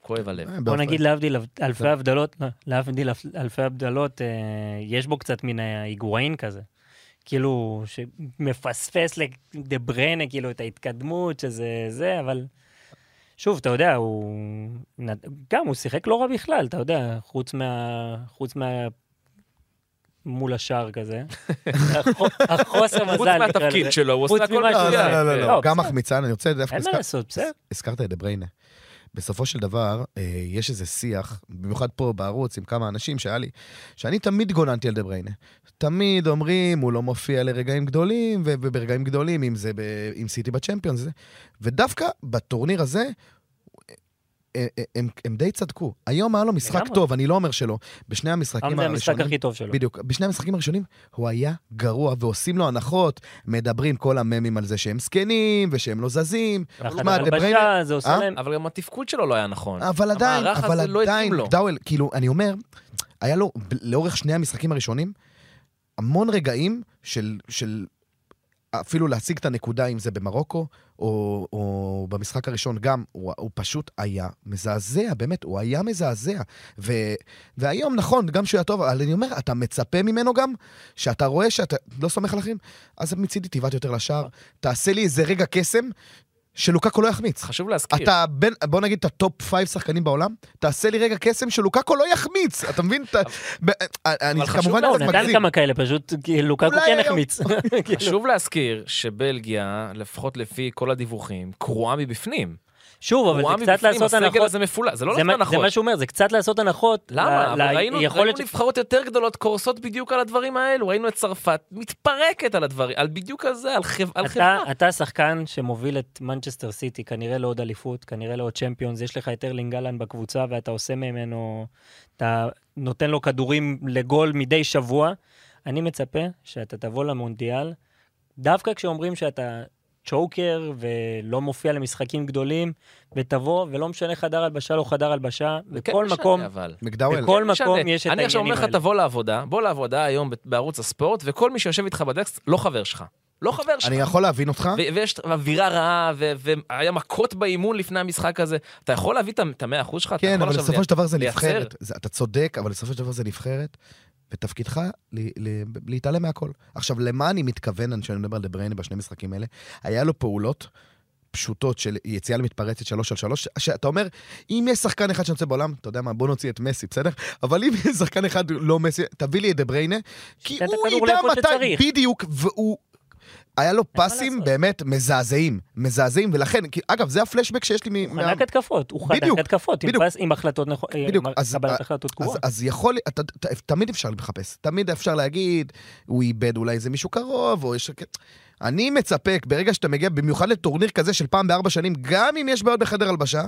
כואב הלב. אה, בוא נגיד להבדיל אלפי הבדלות, להבדיל אלפי הבדלות, אה, יש בו קצת מן ההיגואין כזה. כאילו, שמפספס לדה ברנה, כאילו, את ההתקדמות, שזה זה, אבל... שוב, אתה יודע, הוא... גם, הוא שיחק לא רע בכלל, אתה יודע, חוץ מה... חוץ מה... מול השער כזה. החוסר מזל, חוץ מהתפקיד שלו, הוא עושה הכל לא, מצוין. לא, לא, לא, לא, גם בסדר. מחמיצן, אני רוצה דווקא... אין מה לעשות, בסדר. הזכרת את דה בריינה. בסופו של דבר, אה, יש איזה שיח, במיוחד פה בערוץ עם כמה אנשים שהיה לי, שאני תמיד גוננתי על דה בריינה. תמיד אומרים, הוא לא מופיע לרגעים גדולים, וברגעים גדולים, אם זה ב- עם סיטי בצ'מפיונס, ודווקא בטורניר הזה, הם, הם די צדקו. היום היה לו משחק. טוב, אני לא אומר שלא. בשני המשחקים היום זה המשחק הראשונים... הכי טוב שלו. בדיוק. בשני המשחקים הראשונים הוא היה גרוע, ועושים לו הנחות, מדברים כל הממים על זה שהם זקנים, ושהם לא זזים. אה? להם... אבל גם התפקוד שלו לא היה נכון. אבל עדיין, אבל לא עדיין. דאוול, כאילו, אני אומר, היה לו, לאורך שני המשחקים הראשונים, המון רגעים של, של אפילו להשיג את הנקודה, אם זה במרוקו, או, או במשחק הראשון גם, הוא, הוא פשוט היה מזעזע, באמת, הוא היה מזעזע. ו, והיום, נכון, גם שהוא היה טוב, אבל אני אומר, אתה מצפה ממנו גם, שאתה רואה שאתה לא סומך על אחרים, אז מצידי תבעט יותר לשער, תעשה לי איזה רגע קסם, שלוקקו לא יחמיץ. חשוב להזכיר. אתה בין, בוא נגיד את ה top five שחקנים בעולם, תעשה לי רגע קסם שלוקקו לא יחמיץ, אתה מבין? אתה- ב- אני אבל חשוב- כמובן לא, הוא קצת נתן מגזים. כמה כאלה, פשוט לוקקו אולי כן. החמיץ. כאילו. חשוב להזכיר שבלגיה, לפחות לפי כל הדיווחים, קרועה מבפנים. שוב, אבל זה קצת לעשות הסגל הנחות. הזה מפולע, זה לא לעשות מה- זה הנחות. מה שהוא אומר, זה קצת לעשות הנחות. למה? אבל ראינו נבחרות יותר גדולות קורסות בדיוק על הדברים האלו. ראינו את צרפת מתפרקת על הדברים, על בדיוק על זה, על חברה. אתה שחקן שמוביל את מנצ'סטר סיטי, כנראה לעוד אליפות, כנראה לעוד צ'מפיונס, יש לך את ארלינג אהלן בקבוצה ואתה עושה ממנו, אתה נותן לו כדורים לגול מדי שבוע. אני מצפה שאתה תבוא למונדיאל, דווקא כשאומרים שאתה צ'וקר ולא מופיע למשחקים גדולים, ותבוא, ולא משנה חדר הלבשה לא חדר הלבשה, בכל מקום, אבל. בכל כן משנה. מקום יש את אני עכשיו אומר העניינים לך, האלה. תבוא לעבודה, בוא לעבודה היום בערוץ הספורט, וכל מי שיושב איתך בדסק לא חבר שלך. לא חבר שלך. אני יכול להבין אותך, ויש אווירה רעה, והיה מכות באימון לפני המשחק הזה. אתה יכול להביא את המאה אחוז שלך? כן, אבל בסופו של דבר זה? נבחרת. אתה צודק, אבל בסופו של דבר זה נבחרת, ותפקידך להתעלם מהכל. עכשיו, למה אני מתכוון כשאני מדבר על דה בריינה בשני משחקים האלה? היה לו פעולות פשוטות של יציאה למתפרצת שלוש על שלוש, שאתה אומר, אם יש שחקן אחד שנוצא בעולם, אתה יודע מה, בוא נוציא את מסי, בסדר? אבל אם יש שחקן אחד לא מסי, תביא לי את דה בריינה, כי הוא ידע מתי. בדיוק, והוא... היה לו פסים. באמת מזעזעים, מזעזעים, ולכן, כי- אגב, זה הפלשבק שיש לי מ... הוא מה- חנק התקפות, הוא חנק בדיוק, התקפות, עם. פס- עם החלטות נכונות, בדיוק, עם אז- קבלת אז- החלטות אז, גרועות. אז יכול, אתה, אתה, תמיד אפשר לחפש, תמיד אפשר להגיד, הוא איבד אולי איזה מישהו קרוב, או יש... אני מצפה, ברגע שאתה מגיע, במיוחד לטורניר כזה של פעם בארבע שנים, גם אם יש בעיות בחדר הלבשה,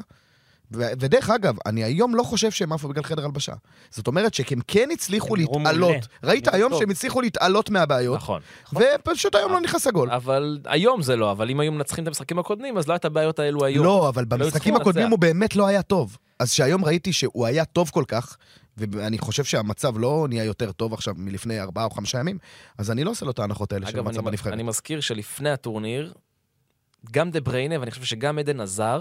ו- ודרך אגב, אני היום לא חושב שהם עפו בגלל חדר הלבשה. זאת אומרת שהם כן הצליחו להתעלות. ראית היום. שהם הצליחו להתעלות מהבעיות, נכון. ופשוט היום לא נכנס הגול. אבל היום זה לא, אבל אם היו מנצחים את המשחקים הקודמים, אז לא הייתה הבעיות האלו היום. לא, אבל במשחקים הצליחו הקודמים. הוא באמת לא היה טוב. אז שהיום ראיתי שהוא היה טוב כל כך, ואני חושב שהמצב לא נהיה יותר טוב עכשיו מלפני ארבעה או חמישה ימים, אז אני לא עושה לו את ההנחות האלה של אגב, המצב בנבחרת. אני מזכיר שלפני הטורניר, גם דה בריינה, ואני חושב שגם עדן עזר,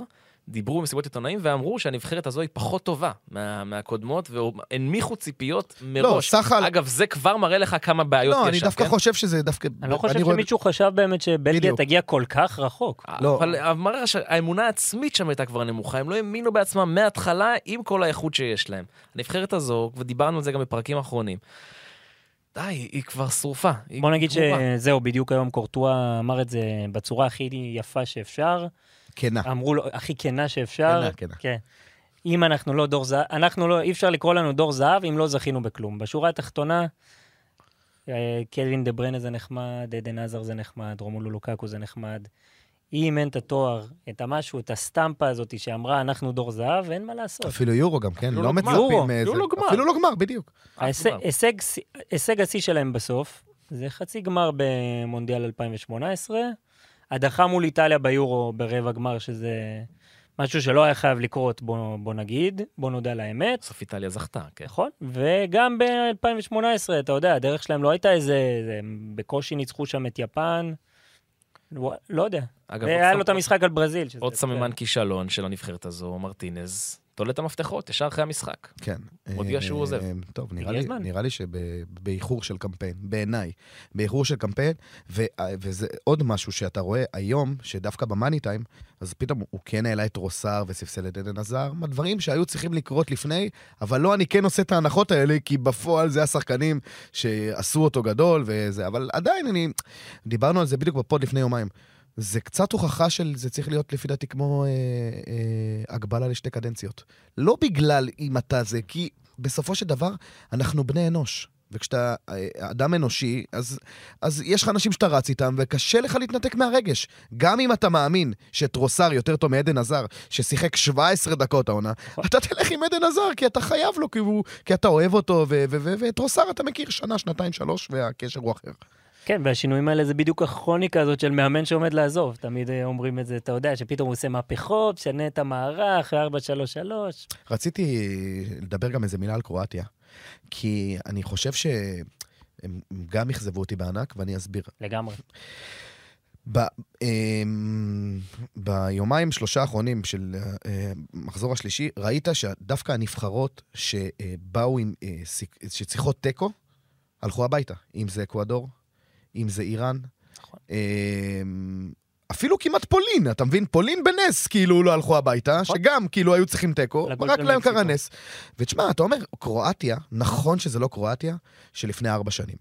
דיברו במסיבות עיתונאים ואמרו שהנבחרת הזו היא פחות טובה מה, מהקודמות, והנמיכו ציפיות לא, מראש. סך ה... אגב, זה כבר מראה לך כמה בעיות לא, יש אני שם, דווקא כן? חושב שזה דווקא... אני לא חושב רואה- שמישהו חשב באמת שבלגיה בדיוק. תגיע כל כך רחוק. לא. אבל מראה לך שהאמונה העצמית שם הייתה כבר נמוכה, הם לא האמינו בעצמם מההתחלה עם כל האיכות שיש להם. הנבחרת הזו, ודיברנו על זה גם בפרקים האחרונים, די, היא, כבר שרופה. היא בוא נגיד. שזהו, בדיוק היום קורטואה אמר את זה בצורה הכי יפה שאפשר. כנה. אמרו לו, הכי כנה שאפשר. כנה, כנה. כן. אם אנחנו לא דור זהב, אנחנו לא, אי אפשר לקרוא לנו דור זהב אם לא זכינו בכלום. בשורה התחתונה, אה, קלווין דה ברנה זה נחמד, עדן עזר זה נחמד, רומולו לוקקו זה נחמד. אם אין את התואר, את המשהו, את הסטמפה הזאת שאמרה אנחנו דור זהב, אין מה לעשות. אפילו יורו גם, כן? אפילו לא לא מצפים... אפילו איזה- לא גמר. אפילו לא גמר, בדיוק. הישג השיא שלהם בסוף, זה חצי גמר במונדיאל 2018, הדחה מול איטליה ביורו ברבע גמר, שזה משהו שלא היה חייב לקרות, בוא, בוא נגיד, בוא נודה על האמת. בסוף איטליה זכתה, כן. נכון, וגם ב-2018, אתה יודע, הדרך שלהם לא הייתה איזה, איזה בקושי ניצחו שם את יפן, לא, לא יודע. אגב, והיה עוד לו את המשחק על ברזיל. עוד סממן כישלון של הנבחרת הזו, מרטינז. תולה את המפתחות, ישר אחרי המשחק. כן. הודיע שהוא עוזב. אה, טוב, נראה לי. נראה לי שבאיחור של קמפיין, בעיניי, באיחור של קמפיין, ו, וזה עוד משהו שאתה רואה היום, שדווקא במאני טיים, אז פתאום הוא כן העלה את רוסר וספסל את עדן עזר, דברים שהיו צריכים לקרות לפני, אבל לא, אני כן עושה את ההנחות האלה, כי בפועל זה השחקנים שעשו אותו גדול וזה, אבל עדיין אני, דיברנו על זה בדיוק בפוד לפני יומיים. זה קצת הוכחה של, זה צריך להיות לפי דעתי כמו אה, אה, הגבלה לשתי קדנציות. לא בגלל אם אתה זה, כי בסופו של דבר אנחנו בני אנוש. וכשאתה אה, אדם אנושי, אז, אז יש לך אנשים שאתה רץ איתם, וקשה לך להתנתק מהרגש. גם אם אתה מאמין שטרוסר יותר טוב מעדן עזר, ששיחק 17 דקות העונה, אתה תלך עם עדן עזר, כי אתה חייב לו, כי, הוא, כי אתה אוהב אותו, ואת אתה מכיר שנה, שנתיים, שלוש, והקשר הוא אחר. כן, והשינויים האלה זה בדיוק הכרוניקה הזאת של מאמן שעומד לעזוב. תמיד אה, אומרים את זה, אתה יודע, שפתאום הוא עושה מהפכות, משנה את המערך, 4-3-3. רציתי לדבר גם איזה מילה על קרואטיה, כי אני חושב שהם גם אכזבו אותי בענק, ואני אסביר. לגמרי. ב, אמ, ביומיים, שלושה האחרונים של אה, המחזור השלישי, ראית שדווקא הנבחרות שבאו עם, אה, שצריכות תיקו, הלכו הביתה. אם זה אקוודור, אם זה איראן. נכון. אמ, אפילו כמעט פולין, אתה מבין? פולין בנס, כאילו, לא הלכו הביתה, נכון. שגם, כאילו, היו צריכים תיקו, רק להם קרה. נס. ותשמע, אתה אומר, קרואטיה, נכון שזה לא קרואטיה שלפני ארבע שנים,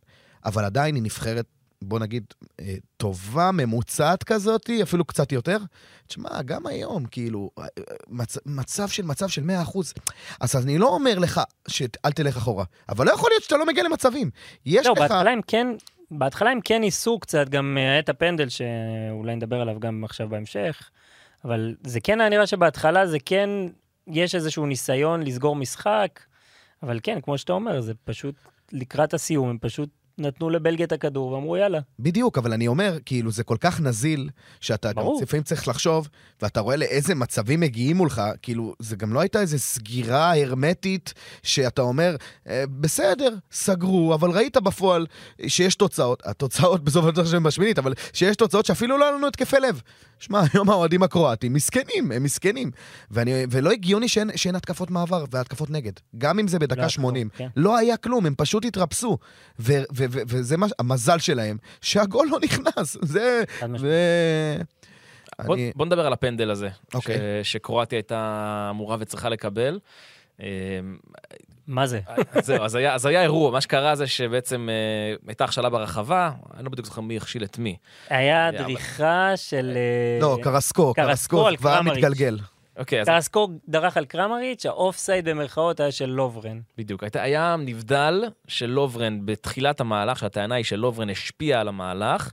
אבל עדיין היא נבחרת, בוא נגיד, אה, טובה, ממוצעת כזאת, אפילו קצת יותר. תשמע, גם היום, כאילו, אה, מצ, מצב של מצב של 100%. אז אני לא אומר לך שאל תלך אחורה, אבל לא יכול להיות שאתה לא מגיע למצבים. יש לא, לך... בהתחלה הם כן, בהתחלה הם כן ניסו קצת, גם אה, היה את הפנדל שאולי נדבר עליו גם עכשיו בהמשך, אבל זה כן היה נראה שבהתחלה זה כן, יש איזשהו ניסיון לסגור משחק, אבל כן, כמו שאתה אומר, זה פשוט לקראת הסיום, הם פשוט נתנו לבלגיה את הכדור ואמרו יאללה. בדיוק, אבל אני אומר, כאילו, זה כל כך נזיל, שאתה גם ברור. לפעמים צריך לחשוב, ואתה רואה לאיזה מצבים מגיעים מולך, כאילו, זה גם לא הייתה איזו סגירה הרמטית, שאתה אומר, אה, בסדר, סגרו, אבל ראית בפועל שיש תוצאות, התוצאות בסופו של דבר שהן בשמינית, אבל שיש תוצאות שאפילו לא היה לנו התקפי לב. שמע, היום האוהדים הקרואטים מסכנים, הם מסכנים. ואני, ולא הגיוני שאין, שאין התקפות מעבר והתקפות נגד. גם אם זה בדקה לא 80. כן. לא היה כלום, הם פשוט התרפסו. ו- ו- וזה מה, המזל שלהם, שהגול לא נכנס. זה... ו... בוא, אני... בוא נדבר על הפנדל הזה, אוקיי. ש, שקרואטיה הייתה אמורה וצריכה לקבל. אה, מה זה? זהו, אז היה, אז היה אירוע, מה שקרה זה שבעצם אה, הייתה הכשלה ברחבה, אני לא בדיוק זוכר מי הכשיל את מי. היה דריכה של... אה, לא, קרסקו, קרסקו קרסקו, כבר. מתגלגל. אוקיי, אז קרסקו דרך על קרמריץ', ה offside במרכאות היה של לוברן. בדיוק. הייתה, היה נבדל של לוברן בתחילת המהלך, שהטענה היא שלוברן השפיע על המהלך,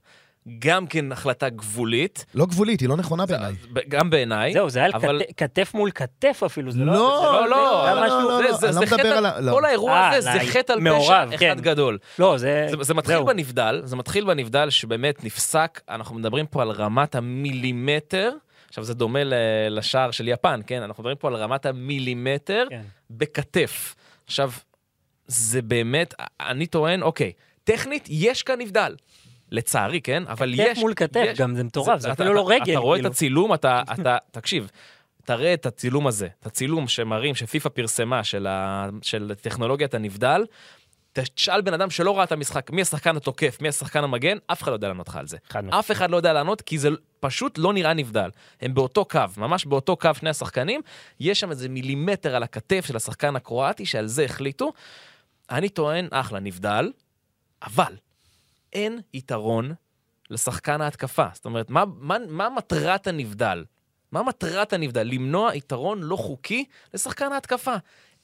גם כן החלטה גבולית, לא גבולית, היא לא נכונה בעיניי. גם בעיניי. זהו, זה היה אבל- כת- כתף מול כתף אפילו, זה לא... לא, לא, לא, היה לא, משהו- לא, לא, זה- אני זה לא חטא מדבר על- לא. כל האירוע אה, הזה זה לה- חטא על פשע כן. אחד גדול. לא, זה... זה, זה מתחיל זהו. בנבדל, זה מתחיל בנבדל שבאמת נפסק, אנחנו מדברים פה על רמת המילימטר, עכשיו זה דומה לשער של יפן, כן? אנחנו מדברים פה על רמת המילימטר כן. בכתף. עכשיו, זה באמת, אני טוען, אוקיי, טכנית יש כאן נבדל. לצערי, כן? אבל כתף יש... מול כתף, יש- גם זה מטורף, זה אתה- אפילו לא רגל. אתה רואה את כאילו. הצילום, אתה, אתה, תקשיב, תראה את הצילום הזה, את הצילום שמראים, שפיפ"א פרסמה, של, ה, של טכנולוגיית הנבדל, תשאל בן אדם שלא ראה את המשחק, מי השחקן התוקף, מי השחקן המגן, אף אחד לא יודע לענות לך על זה. אף אחד לא יודע לענות, כי זה פשוט לא נראה נבדל. הם באותו קו, ממש באותו קו שני השחקנים, יש שם איזה מילימטר על הכתף של השחקן הקרואטי, שעל זה החליטו. אני טוען, אחלה, נבדל, אבל אין יתרון לשחקן ההתקפה. זאת אומרת, מה, מה, מה מטרת הנבדל? מה מטרת הנבדל? למנוע יתרון לא חוקי לשחקן ההתקפה.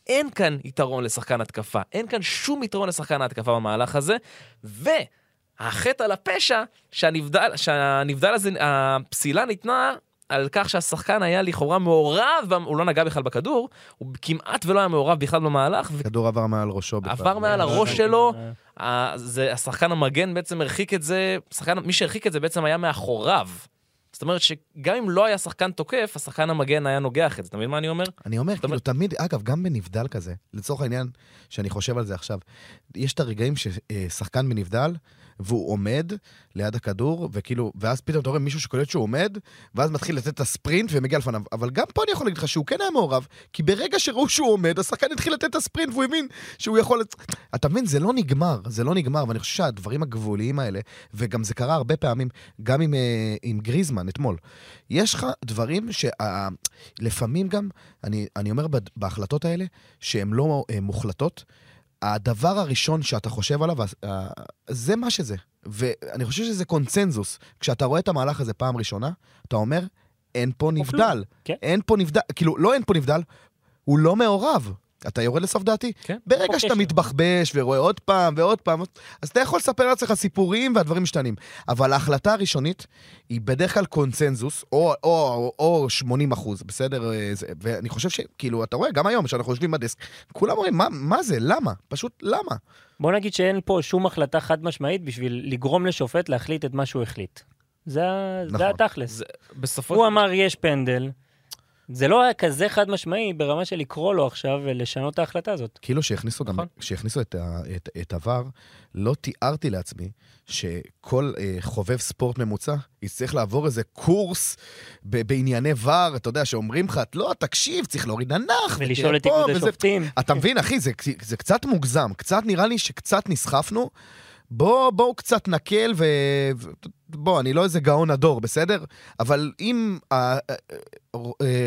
אין כאן יתרון לשחקן התקפה, אין כאן שום יתרון לשחקן ההתקפה במהלך הזה, והחטא על הפשע שהנבדל, שהנבדל הזה, הפסילה ניתנה על כך שהשחקן היה לכאורה מעורב, הוא לא נגע בכלל בכדור, הוא כמעט ולא היה מעורב בכלל במהלך, כדור עבר מעל ראשו. בכלל. עבר מעל לא הראש הבנתי שלו, ה- זה, השחקן המגן בעצם הרחיק את זה, שחקן, מי שהרחיק את זה בעצם היה מאחוריו. זאת אומרת שגם אם לא היה שחקן תוקף, השחקן המגן היה נוגח את זה. אתה מבין מה אני אומר? אני אומר, כאילו, אומרת- תמיד, אגב, גם בנבדל כזה, לצורך העניין, שאני חושב על זה עכשיו, יש את הרגעים ששחקן בנבדל, והוא עומד ליד הכדור, וכאילו, ואז פתאום אתה רואה מישהו שקולט שהוא עומד, ואז מתחיל לתת את הספרינט ומגיע לפניו. אבל גם פה אני יכול להגיד לך שהוא כן היה מעורב, כי ברגע שראו שהוא עומד, השחקן התחיל לתת את הספרינט והוא הבין שהוא יכול... אתה מבין, זה לא נגמר, זה לא נגמר, ואני חושב שהדברים הגבוליים האלה, וגם זה קרה הרבה פעמים, גם עם, אה, עם גריזמן אתמול, יש לך דברים שלפעמים גם, אני, אני אומר בהחלטות האלה, שהן לא אה, מוחלטות, הדבר הראשון שאתה חושב עליו, אה, זה מה שזה. ואני חושב שזה קונצנזוס. כשאתה רואה את המהלך הזה פעם ראשונה, אתה אומר, אין פה נבדל. כן. אין פה נבדל, כאילו, לא אין פה נבדל, הוא לא מעורב. אתה יורד לסוף דעתי? כן. ברגע פה שאתה קשר. מתבחבש ורואה עוד פעם ועוד פעם, אז אתה יכול לספר לעצמך סיפורים והדברים משתנים. אבל ההחלטה הראשונית היא בדרך כלל קונצנזוס, או, או, או 80 אחוז, בסדר? אה, זה- ואני חושב שכאילו, אתה רואה, גם היום, כשאנחנו יושבים בדסק, כולם אומרים, מה, מה זה? למה? פשוט למה? בוא נגיד שאין פה שום החלטה חד משמעית בשביל לגרום לשופט להחליט את מה שהוא החליט. זה, נכון. זה התכלס. זה, בסופו הוא אמר יש פנדל. זה לא היה כזה חד משמעי ברמה של לקרוא לו עכשיו ולשנות את ההחלטה הזאת. כאילו שהכניסו גם, נכון. שהכניסו את, את, את עבר, לא תיארתי לעצמי שכל אה, חובב ספורט ממוצע יצטרך לעבור איזה קורס ב, בענייני ור, אתה יודע, שאומרים לך, לא, תקשיב, צריך להוריד ננח, ולשאול את איגוד השופטים. אתה מבין, אחי, זה, זה קצת מוגזם. קצת נראה לי שקצת נסחפנו. בוא, בואו קצת נקל ו... בוא, אני לא איזה גאון הדור, בסדר? אבל אם ה- ה- ה-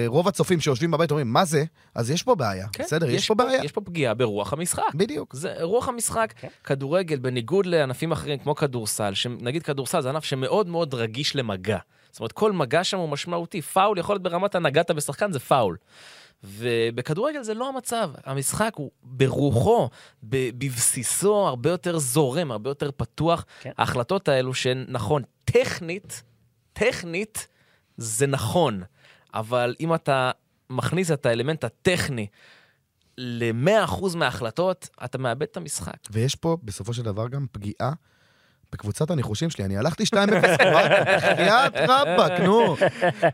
רוב הצופים שיושבים בבית אומרים, מה זה? אז יש פה בעיה, כן, בסדר? יש, פה בעיה. יש פה פגיעה ברוח המשחק. בדיוק. זה רוח המשחק, כן. כדורגל, בניגוד לענפים אחרים כמו כדורסל, שנגיד כדורסל זה ענף שמאוד מאוד רגיש למגע. זאת אומרת, כל מגע שם הוא משמעותי. פאול יכול להיות ברמת הנגעת בשחקן, זה פאול. ובכדורגל זה לא המצב. המשחק הוא ברוחו, ב- בבסיסו, הרבה יותר זורם, הרבה יותר פתוח. כן. ההחלטות האלו שנכון, טכנית, טכנית, זה נכון. אבל אם אתה מכניס את האלמנט הטכני ל-100% מההחלטות, אתה מאבד את המשחק. ויש פה בסופו של דבר גם פגיעה בקבוצת הניחושים שלי. אני הלכתי 2-0, אמרתי, בחייאת רבאק, נו.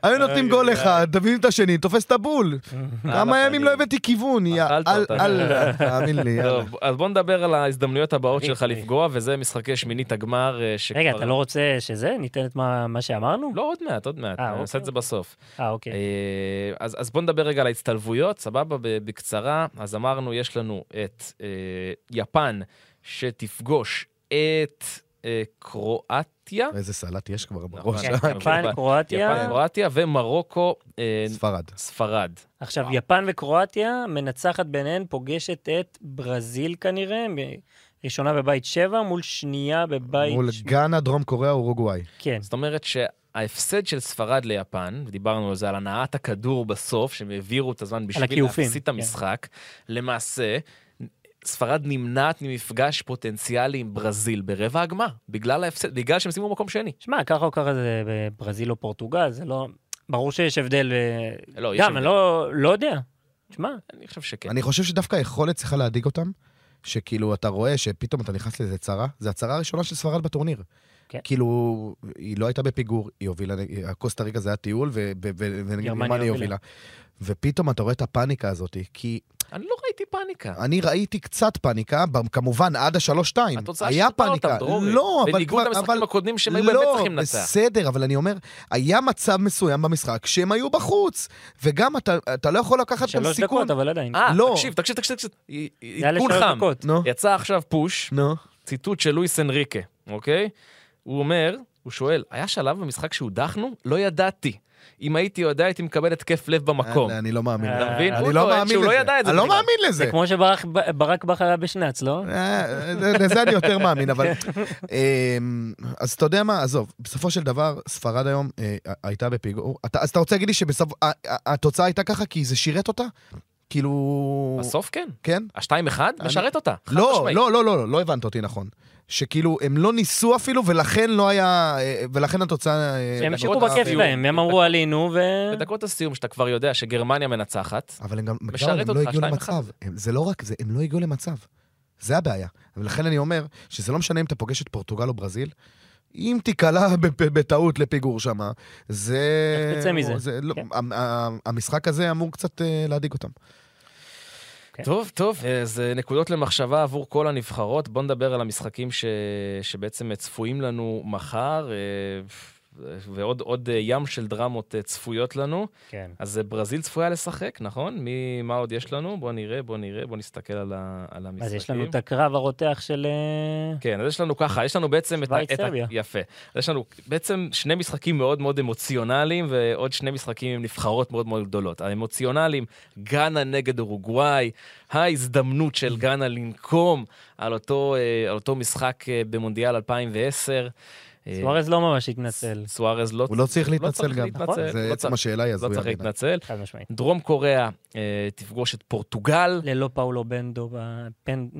היו נותנים גול אחד, תביאו את השני, תופס את הבול. כמה ימים לא הבאתי כיוון, יא אכלת אל, אותה. אל, תאמין לי, אז בוא נדבר על ההזדמנויות הבאות שלך אוקיי. לפגוע, וזה משחקי שמינית הגמר אה. רגע, אתה לא רוצה שזה? ניתן את מה מה שאמרנו? לא, עוד מעט, עוד מעט, אה, אני אעשה את זה בסוף. אה, אוקיי. אה, אז, אז בוא נדבר רגע על ההצטלבויות, סבבה? ב- בקצרה. אז אמרנו, יש לנו את יפן, שתפגוש את קרואטיה. איזה סלט יש כבר נכון, בראש. כן, אה, יפן, יפן, קרואטיה. יפן, קרואטיה, ומרוקו, אה, ספרד. ספרד. עכשיו, יפן וקרואטיה, מנצחת ביניהן, פוגשת את ברזיל כנראה, ראשונה בבית שבע מול שנייה בבית... מול ש- גאנה, דרום קוריאה, אורוגוואי. כן. זאת אומרת שההפסד של ספרד ליפן, ודיברנו על זה, על הנעת הכדור בסוף, שהם העבירו את הזמן בשביל להפסיד את כן. המשחק, למעשה, ספרד נמנעת ממפגש פוטנציאלי עם ברזיל ברבע הגמר, בגלל ההפסד, בגלל שהם סיימו מקום שני. שמע, ככה או ככה זה בברזיל או פורטוגל, זה לא... ברור שיש הבדל. אה, לא, יש גם, הבדל. אני לא לא יודע. שמע, אני חושב שכן. אני חושב שדווקא היכולת צריכה להדאיג אותם, שכאילו אתה רואה שפתאום אתה נכנס לאיזה צרה, זה הצרה הראשונה של ספרד בטורניר. כן. כאילו, היא לא הייתה בפיגור, היא הובילה, הקוסטה ריקה זה היה טיול, ו- ו- ו- וגרמניה הובילה. הובילה. ופתאום אתה רואה את הפאניקה הזאת, כי אני לא ראיתי פאניקה. אני ראיתי קצת פניקה, ב- כמובן עד השלוש-שתיים. התוצאה היה שיפרה פאניקה. אותם, דרורי. לא, אבל בניגוד למשחקים אבל... הקודמים שהם היו באמת לא, צריכים לנצח. בסדר, אבל אני אומר, היה מצב מסוים במשחק שהם היו בחוץ, וגם אתה, אתה לא יכול לקחת גם שלוש סיכון. דקות, אבל עדיין. אה, לא. תקשיב, תקשיב, תקשיב, תקשיב. עדכון חם. דקות. נו, יצא עכשיו פוש, נו. ציטוט של לואיס אנריקה, אוקיי? הוא אומר, הוא שואל, היה שלב במשחק שהודחנו? לא ידעתי. אם הייתי יודע, הייתי מקבל התקף לב במקום. אני לא מאמין. אתה מבין? אני הוא לא מאמין שהוא לא לזה. ידע את זה אני לא. מאמין לזה. זה כמו שברק בכר היה בשנץ, לא? אה, לזה אני יותר מאמין, אבל... אמ, אז אתה יודע מה, עזוב, בסופו של דבר, ספרד היום אה, הייתה בפיגור. אתה- אז אתה רוצה להגיד לי שהתוצאה הייתה ככה כי זה שירת אותה? כאילו... בסוף כן. כן? ה-2-1 משרת אותה. לא. לא, לא, לא, לא הבנת אותי נכון. שכאילו, הם לא ניסו אפילו, ולכן לא היה... אה, ולכן התוצאה... אה, הם המשיכו דקות בכיף. שלהם, הם אמרו עלינו ו... בדקות הסיום, שאתה כבר יודע שגרמניה מנצחת, אבל הם גם, משרת לא אותך, הגיעו 2-1. למצב. הם, זה לא רק זה, הם לא הגיעו למצב. זה הבעיה. ולכן אני אומר שזה לא משנה אם אתה פוגש את פורטוגל או ברזיל, אם תיקלע בטעות לפיגור שמה, זה... איך תצא מזה? זה לא, כן. המשחק הזה אמור קצת אה, להדאיג אותם. כן. טוב, טוב, אז נקודות למחשבה עבור כל הנבחרות. בואו נדבר על המשחקים ש... שבעצם צפויים לנו מחר. ועוד אה, ים של דרמות אה, צפויות לנו. כן. אז אה, ברזיל צפויה לשחק, נכון? מי, מה עוד יש לנו? בוא נראה, בוא נראה, בוא נסתכל על, ה, על המשחקים. אז יש לנו את הקרב הרותח של... כן, אז יש לנו ככה, יש לנו בעצם את. את ה יפה. אז יש לנו בעצם שני משחקים מאוד מאוד אמוציונליים, ועוד שני משחקים עם נבחרות מאוד מאוד גדולות. האמוציונליים, גאנה נגד אורוגוואי, ההזדמנות של גאנה לנקום על אותו, על אותו משחק במונדיאל 2010. סוארז לא ממש התנצל. סוארז לא... הוא לא צריך להתנצל גם. זה לא עצם השאלה היא הזויה. לא צריך להתנצל. דרום קוריאה אה, תפגוש את פורטוגל. ללא פאולו בנדו,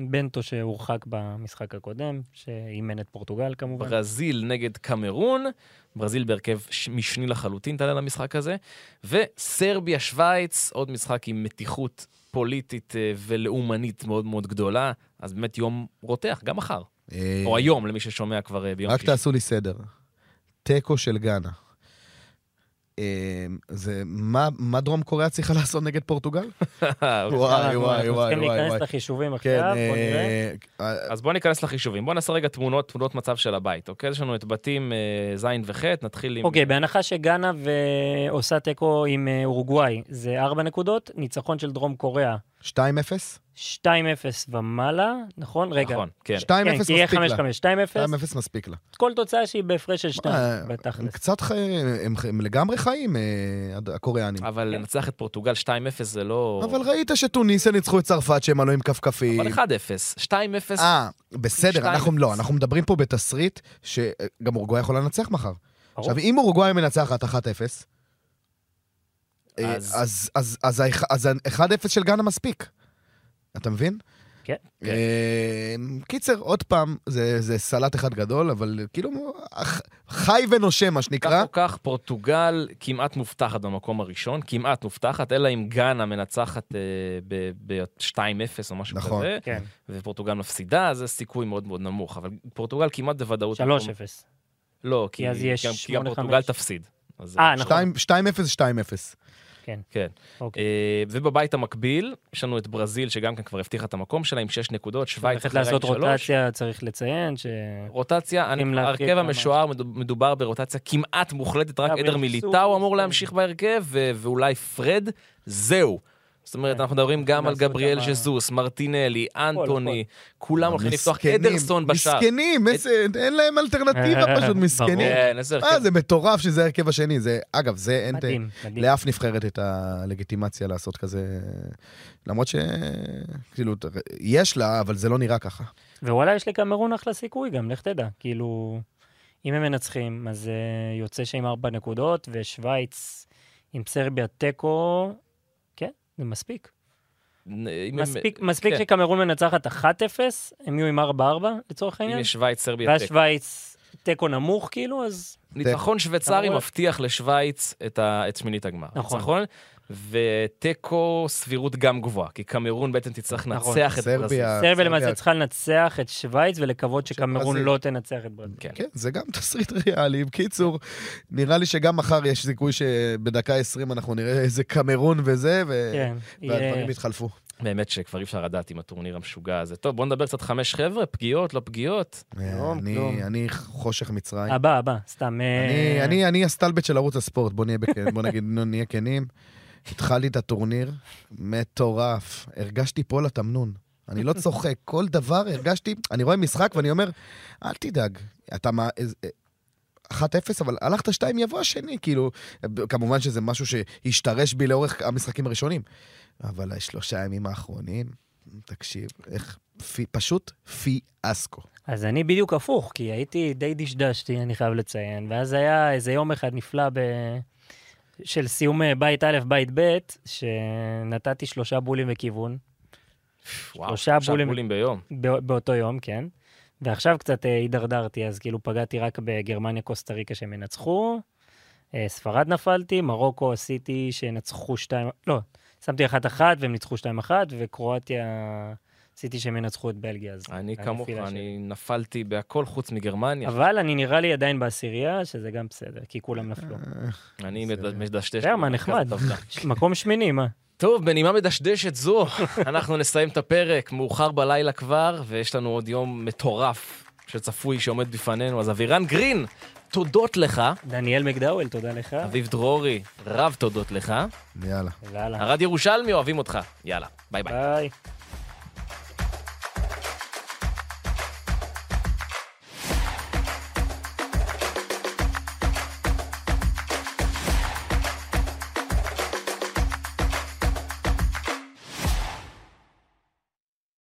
בנטו שהורחק במשחק הקודם, שאימן את פורטוגל כמובן. ברזיל נגד קמרון. ברזיל בהרכב משני לחלוטין תעלה למשחק הזה. וסרביה-שווייץ, עוד משחק עם מתיחות פוליטית אה, ולאומנית מאוד מאוד גדולה. אז באמת יום רותח, גם מחר. אה, או היום, למי ששומע כבר אה, ביום שישי. רק תעשו לי סדר. תיקו של גאנה. אה, זה, מה, מה דרום קוריאה צריכה לעשות נגד פורטוגל? וואי, וואי, וואי, וואי. צריכים להיכנס לחישובים כן, עכשיו, בוא נראה. אז בוא ניכנס לחישובים. בוא נעשה רגע תמונות, תמונות מצב של הבית, אוקיי? יש לנו את בתים ז' וח', נתחיל עם... אוקיי, בהנחה שגאנה ועושה תיקו עם אורוגוואי, זה ארבע נקודות, ניצחון של דרום קוריאה. 2-0? 2-0 ומעלה, נכון? רגע. נכון, כן. 2-0 כן, מספיק לה. 2-0. 2-0 מספיק לה. כל תוצאה שהיא בהפרש של 2, בתכלס. הם קצת חיים, הם, הם לגמרי חיים, אה, הקוריאנים. אבל לנצח את פורטוגל 2-0 זה לא... אבל ראית שטוניסיה ניצחו את צרפת שהם עלו עם כפכפים. אבל 1-0, 2-0. אה, בסדר, אנחנו לא, אנחנו מדברים פה בתסריט שגם אורוגוואי יכולה לנצח מחר. עכשיו, אם אורוגוואי מנצחת 1-0, אז, אז, אז, אז, אז ה-1-0 של גאנה מספיק. אתה מבין? כן. אה, קיצר, עוד פעם, זה, זה סלט אחד גדול, אבל כאילו חי ונושם, מה שנקרא. כך או כך, פורטוגל כמעט מובטחת במקום הראשון, כמעט מובטחת, אלא אם גאנה מנצחת אה, ב-2-0 או משהו נכון. כזה, כן. ופורטוגל מפסידה, זה סיכוי מאוד מאוד נמוך, אבל פורטוגל כמעט בוודאות... 3-0. לא, כי, כי, כי גם פורטוגל תפסיד. אה, נכון. 2-0 זה 2-0. כן. כן. אוקיי. אה, ובבית המקביל, יש לנו את ברזיל, שגם כן כבר הבטיחה את המקום שלה עם 6 נקודות, שווייץ אחרי עם 3. לעשות רוטציה, צריך לציין ש... רוטציה, ההרכב המשוער, מדובר ברוטציה כמעט מוחלטת, רק עדר מיליטאו אמור להמשיך בהרכב, ואולי פרד, זהו. זאת אומרת, כן. אנחנו מדברים גם על גבריאל ז'זוס, מרטינלי, אנטוני, כולם הולכים לפתוח אדרסון בשער. מסכנים, אין להם אלטרנטיבה פשוט, מסכנים. כן, אה, זה מטורף שזה ההרכב השני. אגב, זה אין לאף נבחרת את הלגיטימציה לעשות כזה, למרות ש... כאילו, יש לה, אבל זה לא נראה ככה. ווואלה, יש לקמרון אחלה סיכוי גם, לך תדע. כאילו, אם הם מנצחים, אז אה, יוצא שעם ארבע נקודות, ושווייץ עם סרביה תיקו, זה מספיק. מספיק, הם... מספיק כן. שקמרון מנצחת 1-0, הם יהיו עם 4-4 לצורך העניין. אם יש שווייץ, סרביה, תיקו. ואז שווייץ תיקו נמוך כאילו, אז... ניצחון שוויצרי מבטיח לשווייץ את שמינית הגמר. נכון. ותיקו סבירות גם גבוהה, כי קמרון בעצם תצטרך נכון. לנצח את ברזיל. סרביה למעשה צריכה לנצח את שווייץ ולקוות שקמרון לא תנצח את ברזיל. כן. כן, זה גם תסריט ריאלי. בקיצור, נראה לי שגם מחר יש סיכוי שבדקה 20 אנחנו נראה איזה קמרון וזה, כן, והדברים יתחלפו. באמת שכבר אי אפשר לדעת עם הטורניר המשוגע הזה. טוב, בוא נדבר קצת חמש חבר'ה, פגיעות, לא פגיעות. אה, אני חושך מצרים. הבא, הבא, סתם. אה, אני הסטלבט של ערוץ הספורט, בוא נהיה כנים. התחלתי את הטורניר, מטורף. הרגשתי פה לתמנון. אני לא צוחק, כל דבר הרגשתי, אני רואה משחק ואני אומר, אל תדאג, אתה מה... 1-0, אבל הלכת 2, יבוא השני, כאילו, כמובן שזה משהו שהשתרש בי לאורך המשחקים הראשונים. אבל השלושה הימים האחרונים, תקשיב, איך, פי, פשוט פיאסקו. אז אני בדיוק הפוך, כי הייתי די דשדשתי, אני חייב לציין, ואז היה איזה יום אחד נפלא ב... של סיום אה, בית א', בית ב', שנתתי שלושה בולים בכיוון. וואו, שלושה בולים, בולים ביום. באותו יום, כן. ועכשיו קצת אה, הידרדרתי, אז כאילו פגעתי רק בגרמניה, קוסטה ריקה שהם ינצחו. אה, ספרד נפלתי, מרוקו עשיתי שנצחו שתיים, לא, שמתי אחת אחת והם ניצחו שתיים אחת, וקרואטיה רציתי שהם ינצחו את בלגיה, אז... אני כמוך, אני נפלתי בהכל חוץ מגרמניה. אבל אני נראה לי עדיין בעשירייה, שזה גם בסדר, כי כולם נפלו. אני. מד- מדשדש. יודע מה, נחמד. מקום שמיני, מה? טוב, בנימה מדשדשת זו, אנחנו נסיים את הפרק, מאוחר בלילה כבר, ויש לנו עוד יום מטורף שצפוי שעומד בפנינו. אז אבירן גרין, תודות לך. דניאל מקדאוול, תודה לך. אביב דרורי, רב תודות לך. יאללה. יאללה. ארד ירושלמי, אוהבים אותך. יאללה, ביי ביי. ביי.